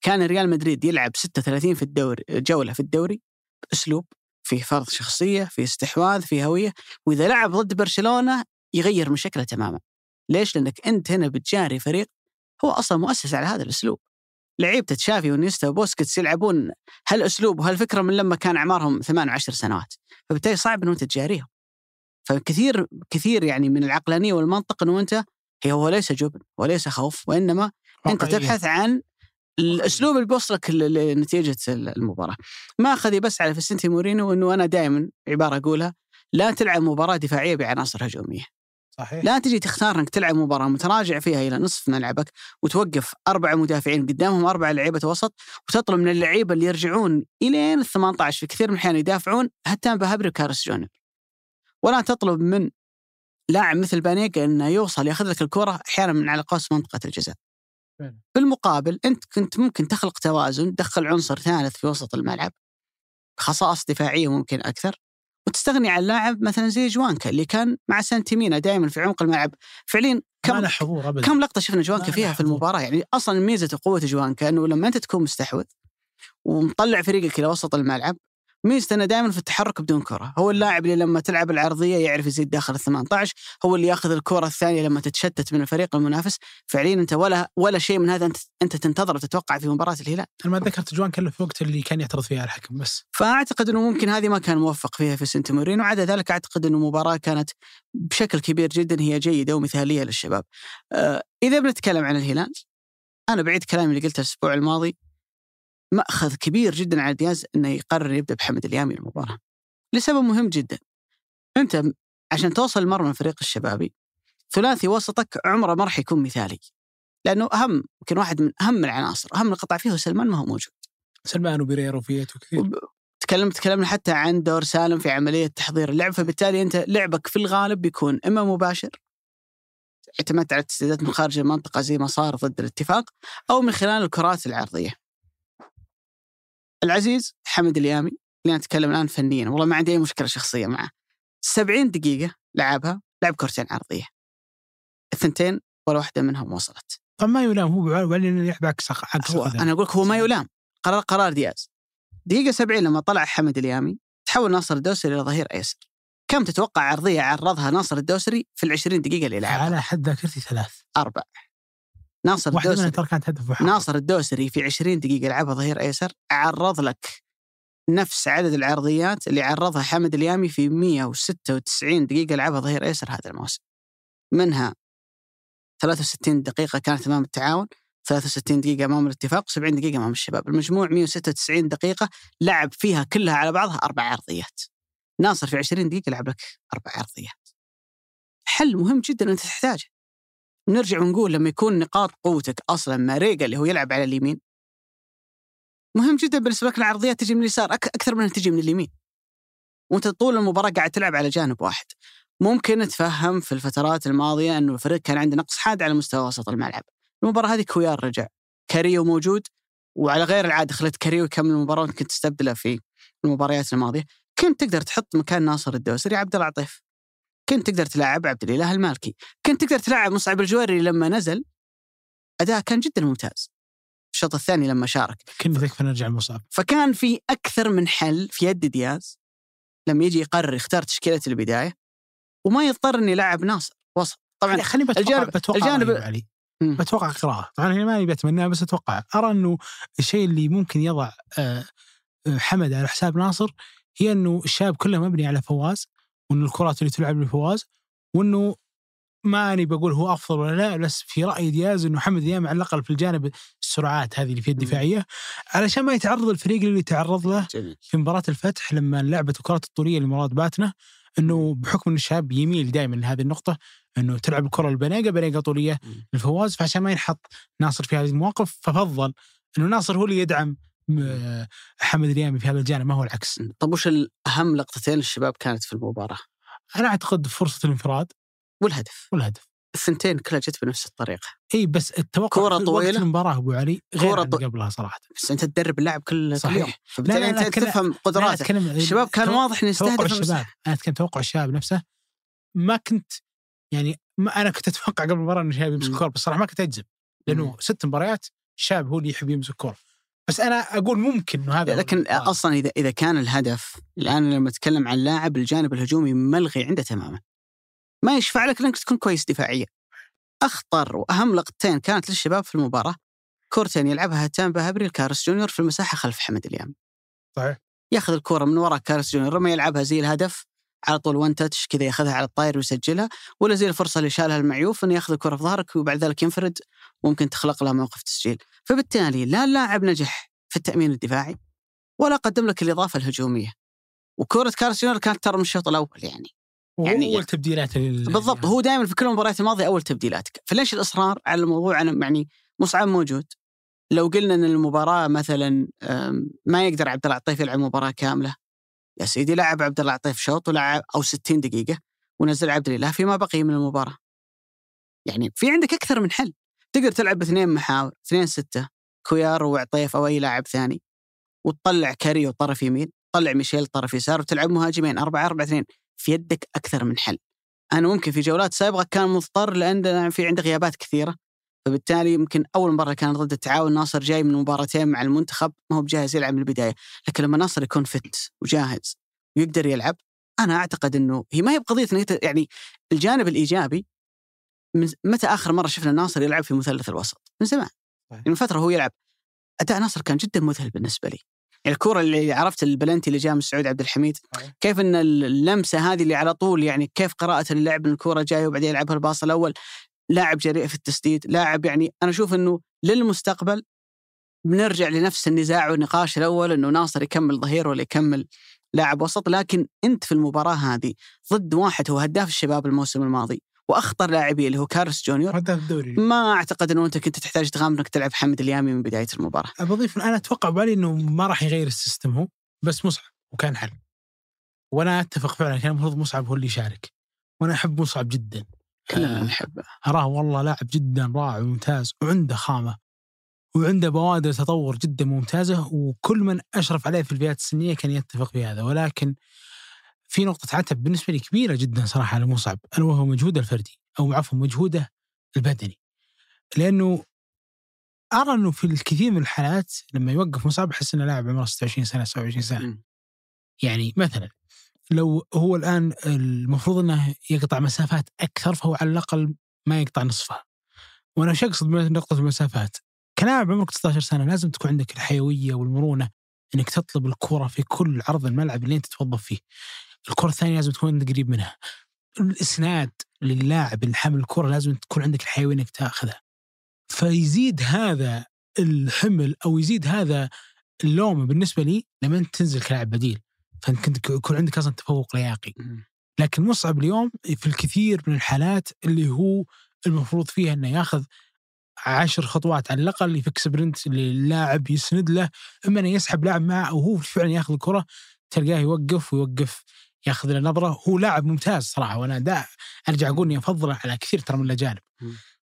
كان ريال مدريد يلعب 36 في الدوري جولة في الدوري بأسلوب فيه فرض شخصية، فيه استحواذ، فيه هوية، وإذا لعب ضد برشلونة يغير من شكله تماما. ليش؟ لأنك أنت هنا بتجاري فريق هو أصلا مؤسس على هذا الأسلوب. لعيبة تشافي ونيستا وبوسكيتس يلعبون هالأسلوب وهالفكرة من لما كان أعمارهم ثمان وعشر سنوات، فبالتالي صعب إنه أنت تجاريهم. فكثير كثير يعني من العقلانية والمنطق إنه أنت هي هو ليس جبن وليس خوف وإنما أنت تبحث عن الأسلوب اللي بيوصلك لنتيجة المباراة. ما اخذي بس على فيسنتي مورينو إنه أنا دائما عبارة أقولها لا تلعب مباراة دفاعية بعناصر هجومية. صحيح لا تجي تختار إنك تلعب مباراة متراجع فيها إلى نصف ملعبك وتوقف أربع مدافعين قدامهم أربع لعيبة وسط وتطلب من اللعيبة اللي يرجعون إلين ال 18 في كثير من الأحيان يدافعون هتان بهبري وكارس جونيور. ولا تطلب من لاعب مثل بانيجا إنه يوصل ياخذ لك الكرة أحيانا من على قوس منطقة الجزاء. بالمقابل أنت كنت ممكن تخلق توازن تدخل عنصر ثالث في وسط الملعب خصائص دفاعية ممكن أكثر وتستغني عن لاعب مثلا زي جوانكا اللي كان مع سانتيمينا دائما في عمق الملعب. فعليا كم حضور أبدا. كم لقطة شفنا جوانكا فيها في المباراة؟ يعني أصلا ميزة وقوة جوانكا إنه لما أنت تكون مستحوذ ومطلع فريقك إلى وسط الملعب ميزته إنه دائما في التحرك بدون كرة، هو اللاعب اللي لما تلعب العرضية يعرف يزيد داخل ال 18 هو اللي ياخذ الكرة الثانية لما تتشتت من الفريق المنافس، فعليا أنت ولا ولا شيء من هذا أنت أنت تنتظر وتتوقع في مباراة الهلال. أنا ما ذكرت جوان كله في وقت اللي كان يعترض فيها الحكم بس. فأعتقد إنه ممكن هذه ما كان موفق فيها في سنت مورينو، وعدا ذلك أعتقد إنه مباراة كانت بشكل كبير جدا هي جيدة ومثالية للشباب. آه إذا بنتكلم عن الهلال أنا بعيد كلامي اللي قلته الأسبوع الماضي مأخذ كبير جدا على دياز إنه يقرر يبدأ بحمد اليامي المباراة. لسبب مهم جدا. أنت عشان توصل لمرمى الفريق الشبابي ثلاثي وسطك عمره ما راح يكون مثالي. لأنه أهم يمكن واحد من أهم العناصر، أهم القطع فيه هو سلمان ما هو موجود. سلمان وبيريرو وفيتو كثير. تكلمت تكلمنا حتى عن دور سالم في عملية تحضير اللعب فبالتالي أنت لعبك في الغالب بيكون إما مباشر اعتمدت على التسديدات من خارج المنطقة زي ما صار ضد الاتفاق أو من خلال الكرات العرضية. العزيز حمد اليامي اللي نتكلم الآن فنيا والله ما عندي أي مشكلة شخصيه معه. 70 دقيقة لعبها لعب كرتين عرضية. الثنتين ولا واحدة منهم وصلت. طب ما يلام هو ولا يلعب عكس عكس هو أنا أقول لك هو ما يلام. قرار قرار دياز. دقيقة 70 لما طلع حمد اليامي تحول ناصر الدوسري إلى ظهير أيسر. كم تتوقع عرضية عرضها ناصر الدوسري في ال 20 دقيقة اللي لعبها؟ على حد ذاكرتي ثلاث. أربع. ناصر واحدة الدوسري. منها كانت هدف ناصر الدوسري في 20 دقيقة لعبها ظهير أيسر عرض لك نفس عدد العرضيات اللي عرضها حمد اليامي في 196 دقيقة لعبها ظهير أيسر هذا الموسم. منها 63 دقيقة كانت أمام التعاون 63 دقيقة أمام الاتفاق و70 دقيقة أمام الشباب. المجموع 196 دقيقة لعب فيها كلها على بعضها أربع عرضيات. ناصر في 20 دقيقة لعب لك أربع عرضيات. حل مهم جدا أنت تحتاجه. نرجع ونقول لما يكون نقاط قوتك أصلا ماريجا اللي هو يلعب على اليمين. مهم جدا بالنسبة لك العرضيات تجي من اليسار أكثر من تجي من اليمين. وأنت طول المباراة قاعد تلعب على جانب واحد. ممكن نتفهم في الفترات الماضية إنه الفريق كان عنده نقص حاد على مستوى وسط الملعب. المباراة هذه كويلار رجع. كاريو موجود وعلى غير العادة خليت كاريو يكمل المباراة وانت كنت تستبدله في المباريات الماضية. كنت تقدر تحط مكان ناصر الدوسري عبد العطيف كنت تقدر تلاعب عبد الإله المالكي. كنت تقدر تلاعب مصعب الجويري لما نزل. أداء كان جدا ممتاز. الشوط الثاني لما شارك. كنا تكفى نرجع المصعب فكان في أكثر من حل في يد دياز. لما يجي يقرر يختار تشكيلة البداية. وما يضطر إنه يلعب ناصر. وسط. طبعا خليني بتوقع الجانب بتوقع الجانب علي. مم. أتوقع قراءة. طبعا أنا ماني بتمناها بس أتوقع. أرى إنه الشيء اللي ممكن يضع آه، آه، حمد على حساب ناصر هي إنه الشاب كله مبني على فواز. وانه الكرات اللي تلعب لفواز وإنه ما اني بقول هو أفضل ولا لا بس في راي دياز إنه محمد دياب على الأقل في الجانب السرعات هذه اللي فيها الدفاعية علشان ما يتعرض الفريق اللي تعرض له جميل. في مباراة الفتح لما لعبت الكرات الطولية لمراد باتنا إنه بحكم إن الشاب يميل دائما لهذه النقطة إنه تلعب الكرة البنيقة بنيقة طولية مم. للفواز فعشان ما ينحط ناصر في هذه المواقف ففضل إنه ناصر هو اللي يدعم حمد اليامي في هذا الجانب ما هو العكس. طب وش الأهم لقطتين الشباب كانت في المباراة؟ أنا أعتقد فرصة الانفراد والهدف. والهدف. الثنتين كلها جت بنفس الطريقة. إي بس التوقع كرة. وقت المباراة أبو علي غير كرة طو- قبلها صراحة. بس أنت تدرب اللاعب كل كل صحيح. يوم. لا، فبالتالي لا، لا، أنت كلا- تفهم قدراته الشباب كان تو- واضح انه توقع يستهدف الشباب. المساحة. أنا أتكلم توقع الشباب نفسه. ما كنت يعني ما أنا كنت أتوقع قبل المباراة انه الشباب يمسك. الكورة بس صراحة ما كنت أجزم. لأنه. ست مباريات الشباب هو اللي يحب يمسك الكورة. بس أنا أقول ممكن إنه هذا هو. لكن الغالب. أصلا اذا إذا كان الهدف الآن لما أتكلم عن لاعب الجانب الهجومي ملغي عنده تماما. ما يشفع لك إنك تكون كويس دفاعيا. أخطر وأهم لقطتين كانت للشباب في المباراة. كورتين يلعبها هتان بهبري لكارلوس جونيور في المساحة خلف حمد اليامي. صحيح. ياخذ الكورة من وراء كارلوس جونيور لما يلعبها زي الهدف. على طول وان تاتش كذا ياخذها على الطاير ويسجلها. ولا زي الفرصة اللي شالها المعيوف إنه ياخذ الكره في ظهرك وبعد ذلك ينفرد. وممكن تخلق له موقف تسجيل. فبالتالي لا اللاعب نجح في التأمين الدفاعي ولا قدم لك الإضافة الهجومية. وكرة كارس جونيور كانت ترى من الشوط الأول يعني. يعني- يعني اول تبديلات بالضبط. هو دائما في كل المباريات الماضية أول تبديلاتك. فليش الإصرار على الموضوع؟ أنا يعني مصعب موجود. لو قلنا إن المباراة مثلا ما يقدر عبد الله العطيف يلعب مباراة كاملة. يا سيدي لعب عبد الله العطيف شوط ولعب أو 60 دقيقة ونزل عبد الإله فيما بقي من المباراة. يعني في عندك أكثر من حل. تقدر تلعب باثنين محاور اثنين ستة كويار وعطيف أو أي لاعب ثاني وتطلع كاريو طرف يمين طلع ميشيل طرف يسار وتلعب مهاجمين 4 4 2 في يدك أكثر من حل. أنا ممكن في جولات سابقة كان مضطر لأن في عنده غيابات كثيرة فبالتالي يمكن أول مرة كان ضد التعاون ناصر جاي من مباراتين مع المنتخب ما هو بجاهز يلعب من البداية. لكن لما ناصر يكون فت وجاهز ويقدر يلعب أنا أعتقد إنه هي ما هي بقضية يعني الجانب الإيجابي من متى آخر مرة شفنا ناصر يلعب في مثلث الوسط؟ من زمان صحيح. من فترة هو يلعب أداء ناصر كان جدا مذهل بالنسبة لي يعني الكره اللي عرفت البلنتي اللي جاء من سعود عبد الحميد. كيف إن اللمسة هذه اللي على طول يعني كيف قراءة اللعب إن الكره جاية وبعدين يلعبها الباص الأول لاعب جريء في التسديد لاعب يعني أنا أشوف إنه للمستقبل بنرجع لنفس النزاع والنقاش الأول إنه ناصر يكمل ظهير ولا يكمل لاعب وسط لكن أنت في المباراة هذه ضد واحد هو هداف الشباب الموسم الماضي وأخطر لاعبيه اللي هو كارلوس جونيور. هداف الدوري. ما أعتقد إنه أنت كنت تحتاج تغامر إنك تلعب حمد اليامي من بداية المباراة. بضيف أنا أتوقع بالي إنه ما راح يغير ال system هو بس مصعب وكان حل وأنا أتفق فعلا كان المفروض مصعب هو اللي يشارك. وأنا أحب مصعب جدا. كلنا نحبه. أراه والله لاعب جدا رائع وممتاز وعنده خامة وعنده بوادر تطور جدا ممتازة وكل من أشرف عليه في الفئات السنية كان يتفق في هذا. ولكن في نقطة عتب بالنسبة لي كبيرة جدا صراحة على مصعب ألا وهو مجهوده الفردي أو عفوا مجهوده البدني لأنه أرى أنه في الكثير من الحالات لما يوقف مصعب أحس أنه لاعب عمره 26 سنة 27 سنة. يعني مثلا لو هو الآن المفروض إنه يقطع مسافات أكثر فهو على الأقل ما يقطع نصفها. وأنا إيش أقصد بنقطه المسافات؟ كلاعب عمرك 16 سنة لازم تكون عندك الحيوية والمرونة إنك تطلب الكرة في كل عرض الملعب اللي أنت تتوظف فيه. الكرة الثانية لازم تكون قريب منها. الإسناد للاعب اللي حامل الكرة لازم تكون عندك الحيوية إنك تأخذها. فيزيد هذا الحمل أو يزيد هذا اللوم بالنسبة لي لما أنت تنزل كلاعب بديل. فانت كنت يكون عندك أصلا تفوق لياقي. لكن مصعب اليوم في الكثير من الحالات اللي هو المفروض فيها إنه يأخذ عشر خطوات على الأقل يفك سبرنت للاعب يسند له إما إنه يسحب لاعب معه أو هو فعلا يأخذ الكرة تلقاه يوقف ويوقف ياخذ له نظرة. هو لاعب ممتاز صراحة وأنا دا أرجع أقول إني أفضله على كثير ترى من الأجانب.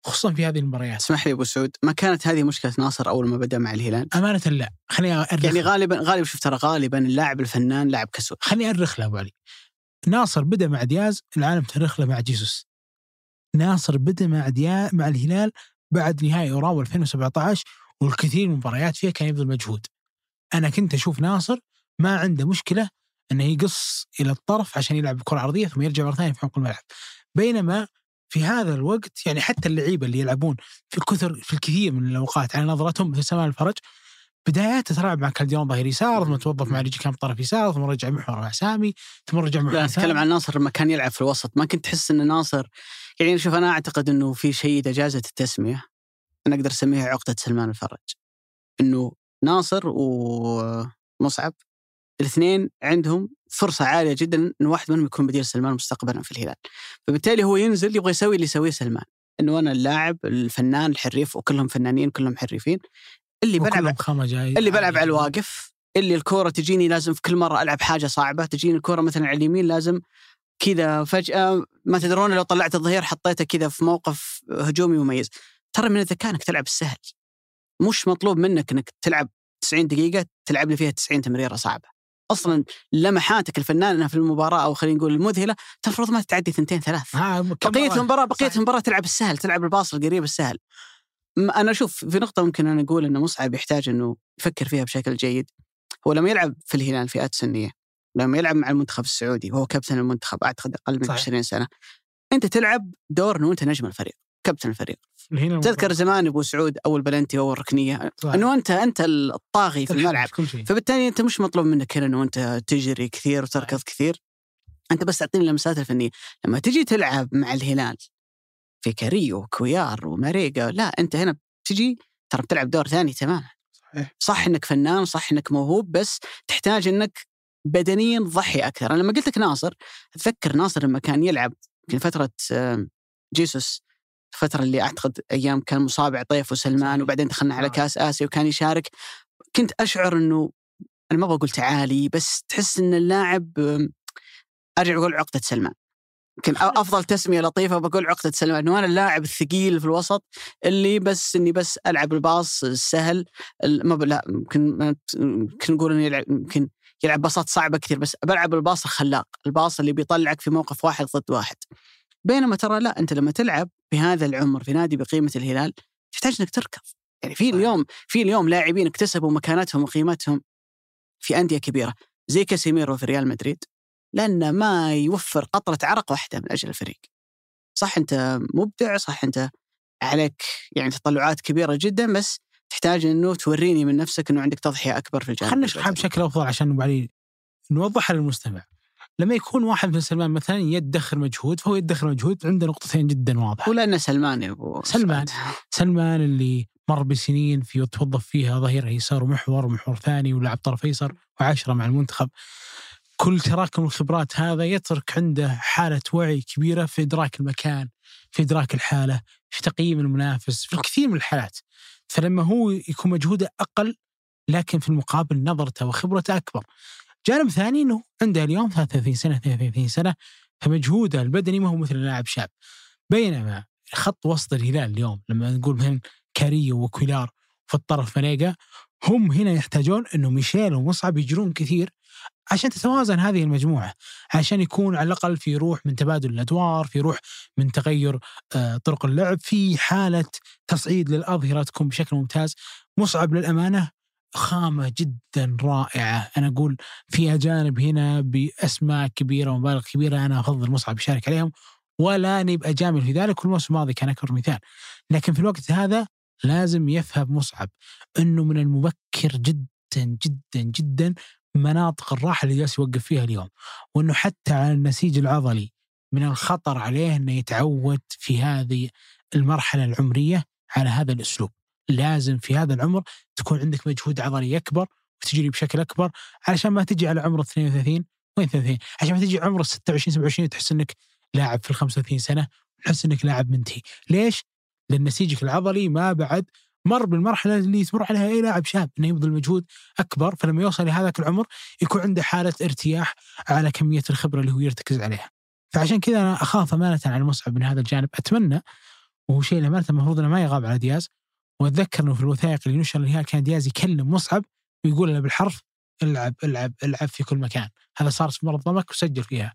خصوصا في هذه المباريات. اسمح لي أبو سعود ما كانت هذه مشكلة ناصر أول ما بدأ مع الهلال؟ أمانة لا. خليني ارخ يعني غالبا غالبا شوف ترى غالبا اللاعب الفنان لاعب كسول. خليني أرخ له أبو علي. ناصر بدأ مع دياز العالم ترخ له مع جيسوس. ناصر بدأ مع دياز مع الهلال بعد نهائي أوراوا 2017 والكثير من المباريات فيها كان يبذل مجهود. أنا كنت أشوف ناصر ما عنده مشكلة إنه يقص إلى الطرف عشان يلعب كرة عرضية ثم يرجع مرة ثانية في عمق الملعب. بينما في هذا الوقت يعني حتى اللعيبة اللي يلعبون في كثر في الكثير من الأوقات على نظرتهم مثل سلمان الفرج بداياته تلعب مع كالديون ظهير يسار ثم توظف مع ريجي كام طرف يسار ثم رجع محور مع سامي ثم رجع محور لا أتكلم عن ناصر لما كان يلعب في الوسط. ما كنت تحس إن ناصر يعني شوف أنا أعتقد إنه في شيء إذا جازت التسمية أنا أقدر أسميها عقدة سلمان الفرج. إنه ناصر ومصعب الاثنين عندهم فرصة عالية جدا إن واحد منهم يكون بديل سلمان مستقبلا في الهلال. فبالتالي هو ينزل يبغى يسوي اللي يسويه سلمان، إنه أنا اللاعب الفنان الحريف وكلهم فنانين كلهم حريفين. اللي بلعب اللي بلعب على الواقف اللي الكورة تجيني لازم في كل مرة ألعب حاجة صعبة تجيني الكورة مثلا على اليمين لازم كذا فجأة ما تدرون لو طلعت الظهير حطيته كذا في موقف هجومي مميز. ترى من الذكاء إنك تلعب السهل. مش مطلوب منك إنك تلعب 90 دقيقة تلعب لي فيها 90 تمريرة صعبة. أصلا لمحاتك الفنانة في المباراة أو خلينا نقول المذهلة المفروض ما تتعدي ثنتين ثلاث. بقية المباراة بقية المباراة تلعب السهل تلعب الباص القريب السهل. أنا أشوف في نقطة ممكن أنا أقول إنه مصعب يحتاج إنه يفكر فيها بشكل جيد. هو لما يلعب في الهلال فئات سنية لما يلعب مع المنتخب السعودي وهو كابتن المنتخب أعتقد أقل من صحيح. 20 سنة أنت تلعب دور إنه أنت نجم الفريق. كابتن الفريق. تذكر زمان أبو سعود اول بلنتي اول ركنيه إنه انت أنت الطاغي في الملعب. فبالتالي أنت مش مطلوب منك هنا إنه أنت تجري كثير وتركض كثير. أنت بس تعطيني اللمسات الفنية. لما تجي تلعب مع الهلال في كاريو وكويار وماريجا لا أنت هنا تجي ترى بتلعب دور ثاني تماما. صحيح. صح إنك فنان صح إنك موهوب بس تحتاج إنك بدنيا تضحي أكثر. أنا لما قلت لك ناصر أتذكر ناصر لما كان يلعب في فترة جيسوس الفترة اللي أعتقد أيام كان مصاب عطيف وسلمان وبعدين دخلنا على كأس آسيا وكان يشارك. كنت أشعر إنه أنا ما بقول تعالي بس تحس إن اللاعب أرجع أقول عقدة سلمان. يمكن (laughs) أفضل تسمية لطيفة بقول عقدة سلمان. انه أنا اللاعب الثقيل في الوسط اللي بس إني بس ألعب الباص السهل ما لا يمكن يمكن نقول إنه يلعب يمكن يلعب باصات صعبة كثير بس بلعب الباص الخلاق، الباص اللي بيطلعك في موقف واحد ضد واحد. بينما ترى لا أنت لما تلعب بهذا العمر في نادي بقيمة الهلال تحتاج إنك تركض. يعني في اليوم في اليوم لاعبين اكتسبوا مكانتهم وقيمتهم في أندية كبيرة زي كاسيميرو في ريال مدريد لأنه ما يوفر قطرة عرق واحدة من أجل الفريق. صح أنت مبدع صح أنت عليك يعني تطلعات كبيرة جدا بس تحتاج أنه توريني من نفسك أنه عندك تضحية أكبر في الجانب خلينا نشرحها بشكل أفضل عشان نوضحها للمستمع. لما يكون واحد من سلمان مثلا يدخر مجهود فهو يدخر مجهود عنده نقطتين جدا واضحة. ولأن سلمان يا أبو. سلمان. سلمان. اللي مر بسنين في توظف فيها ظهير ايسر ومحور ومحور ثاني ولعب طرف أيسر وعشره مع المنتخب. كل تراكم الخبرات هذا يترك عنده حالة وعي كبيرة في إدراك المكان في إدراك الحالة في تقييم المنافس في الكثير من الحالات. فلما هو يكون مجهوده أقل لكن في المقابل نظرته وخبرته أكبر. جانب ثاني أنه عنده اليوم 33 سنة 32 سنة فمجهوده البدني ما هو مثل لاعب شاب بينما خط وسط الهلال اليوم لما نقول مثلا كاريو وكويلار في الطرف منيقة هم هنا يحتاجون إنه ميشيل ومصعب يجرون كثير عشان تتوازن هذه المجموعة عشان يكون على الأقل في روح من تبادل الأدوار في روح من تغير آه، طرق اللعب في حالة تصعيد للأظهرة تكون بشكل ممتاز. مصعب للأمانة خامة جدا رائعة. أنا أقول في أجانب هنا بأسماء كبيرة ومبالغ كبيرة أنا أفضل مصعب يشارك عليهم ولا نبقى جامل في ذلك والموسم الماضي كان أكبر مثال. لكن في الوقت هذا لازم يفهم مصعب إنه من المبكر جدا جدا جدا مناطق الراحة اللي جالس يوقف فيها اليوم وإنه حتى على النسيج العضلي من الخطر عليه إنه يتعود في هذه المرحلة العمرية على هذا الأسلوب. لازم في هذا العمر تكون عندك مجهود عضلي أكبر وتجري بشكل أكبر علشان ما تجي على عمر 32 وين 32 عشان ما تجي عمر 26 27 تحس إنك لاعب في ال 35 سنة تحس إنك لاعب منتهي ليش؟ لأن نسيجك العضلي ما بعد مر بالمرحلة اللي تمر عليها أي لاعب شاب إنه يبذل مجهود أكبر فلما يوصل لهذاك العمر يكون عنده حالة ارتياح على كمية الخبرة اللي هو يرتكز عليها. فعشان كذا أنا أخاف أمانة على المصعب من هذا الجانب أتمنى وهو شيء امانه المفروض إنه ما يغاب على دياز واتذكر إنه في الوثائق اللي نشر الهلال كان دياز يكلم مصعب ويقول له بالحرف العب العب العب في كل مكان. هذا صار في مرض ضمك وسجل فيها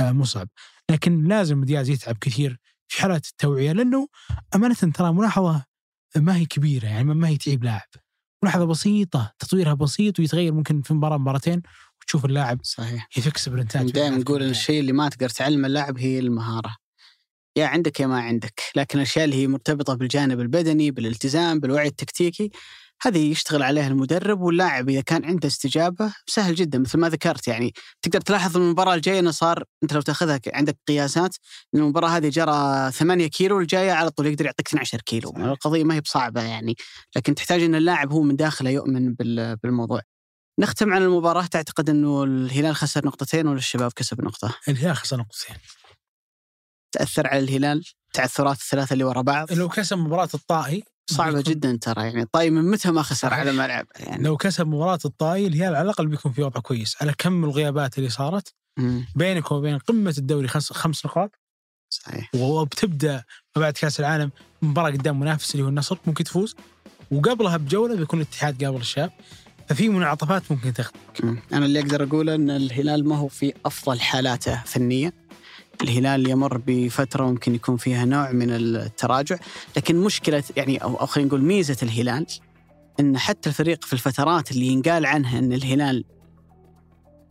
آه، مصعب. لكن لازم دياز يتعب كثير في حالات التوعية لأنه أمانة ترى ملاحظة ما هي كبيرة يعني ما هي تعيب لاعب. ملاحظة بسيطة تطويرها بسيط ويتغير ممكن في مباراة مباراتين وتشوف اللاعب صحيح. يفك سبرنتات دائما نقول الشيء اللي ما تقدر تعلم اللاعب هي المهارة. يا عندك يا ما عندك. لكن الأشياء اللي هي مرتبطة بالجانب البدني بالالتزام بالوعي التكتيكي هذه يشتغل عليها المدرب واللاعب إذا كان عنده استجابة سهل جدا مثل ما ذكرت يعني. تقدر تلاحظ المباراة الجاية إنه صار أنت لو تأخذها عندك قياسات إن المباراة هذه جرى 8 كيلو والجايه على طول يقدر يعطيك 12 كيلو. صحيح. القضية ما هي بصعبة يعني. لكن تحتاج إن اللاعب هو من داخله يؤمن بالموضوع. نختم عن المباراة. تعتقد إنه الهلال خسر نقطتين ولا الشباب كسب نقطة؟ الهلال خسر نقطتين. تأثر على الهلال تعثرات الثلاثة اللي ورا بعض. لو كسب مباراة الطائي صعبة بيكون... جدا ترى يعني. الطائي من متى ما خسر على ملعب يعني؟ لو كسب مباراة الطائي الهلال على الأقل بيكون في وضع كويس على كم الغيابات اللي صارت. مم. بينك وبين قمة الدوري خمس, خمس نقاط. صحيح. وبتبدأ ما بعد كأس العالم مباراة قدام منافس اللي هو النصر ممكن تفوز. وقبلها بجولة بيكون الاتحاد قابل الشاب ففي منعطفات ممكن تخدم أنا اللي أقدر أقوله إن الهلال ما هو في أفضل حالاته فنيا. الهلال يمر بفترة ممكن يكون فيها نوع من التراجع لكن مشكلة يعني أو, خلينا نقول ميزة الهلال إن حتى الفريق في الفترات اللي ينقال عنها إن الهلال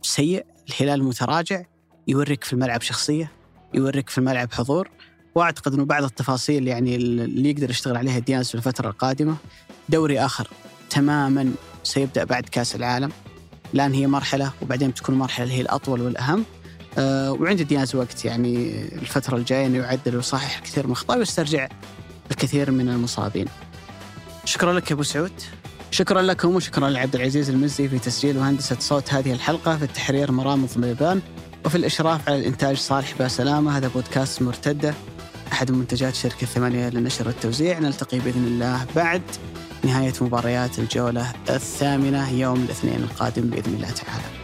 سيء الهلال متراجع يوريك في الملعب شخصية يوريك في الملعب حضور وأعتقد إنه بعض التفاصيل يعني اللي يقدر يشتغل عليها ديانز في الفترة القادمة دوري آخر تماما سيبدأ بعد كأس العالم الان هي مرحلة وبعدين بتكون مرحلة اللي هي الأطول والأهم. أه وعند ديانز وقت يعني الفترة الجاية إنه يعدل ويصحح الكثير من الاخطاء ويسترجع الكثير من المصابين. شكرا لك يا أبو سعود. شكرا لكم وشكرا لعبد العزيز المزي في تسجيل وهندسة صوت هذه الحلقة في التحرير مرام ضميبان وفي الإشراف على الإنتاج صالح باسلامه هذا بودكاست مرتدة أحد منتجات شركة ثمانيه للنشر والتوزيع نلتقي بإذن الله بعد نهاية مباريات الجولة الثامنة يوم الاثنين القادم بإذن الله تعالى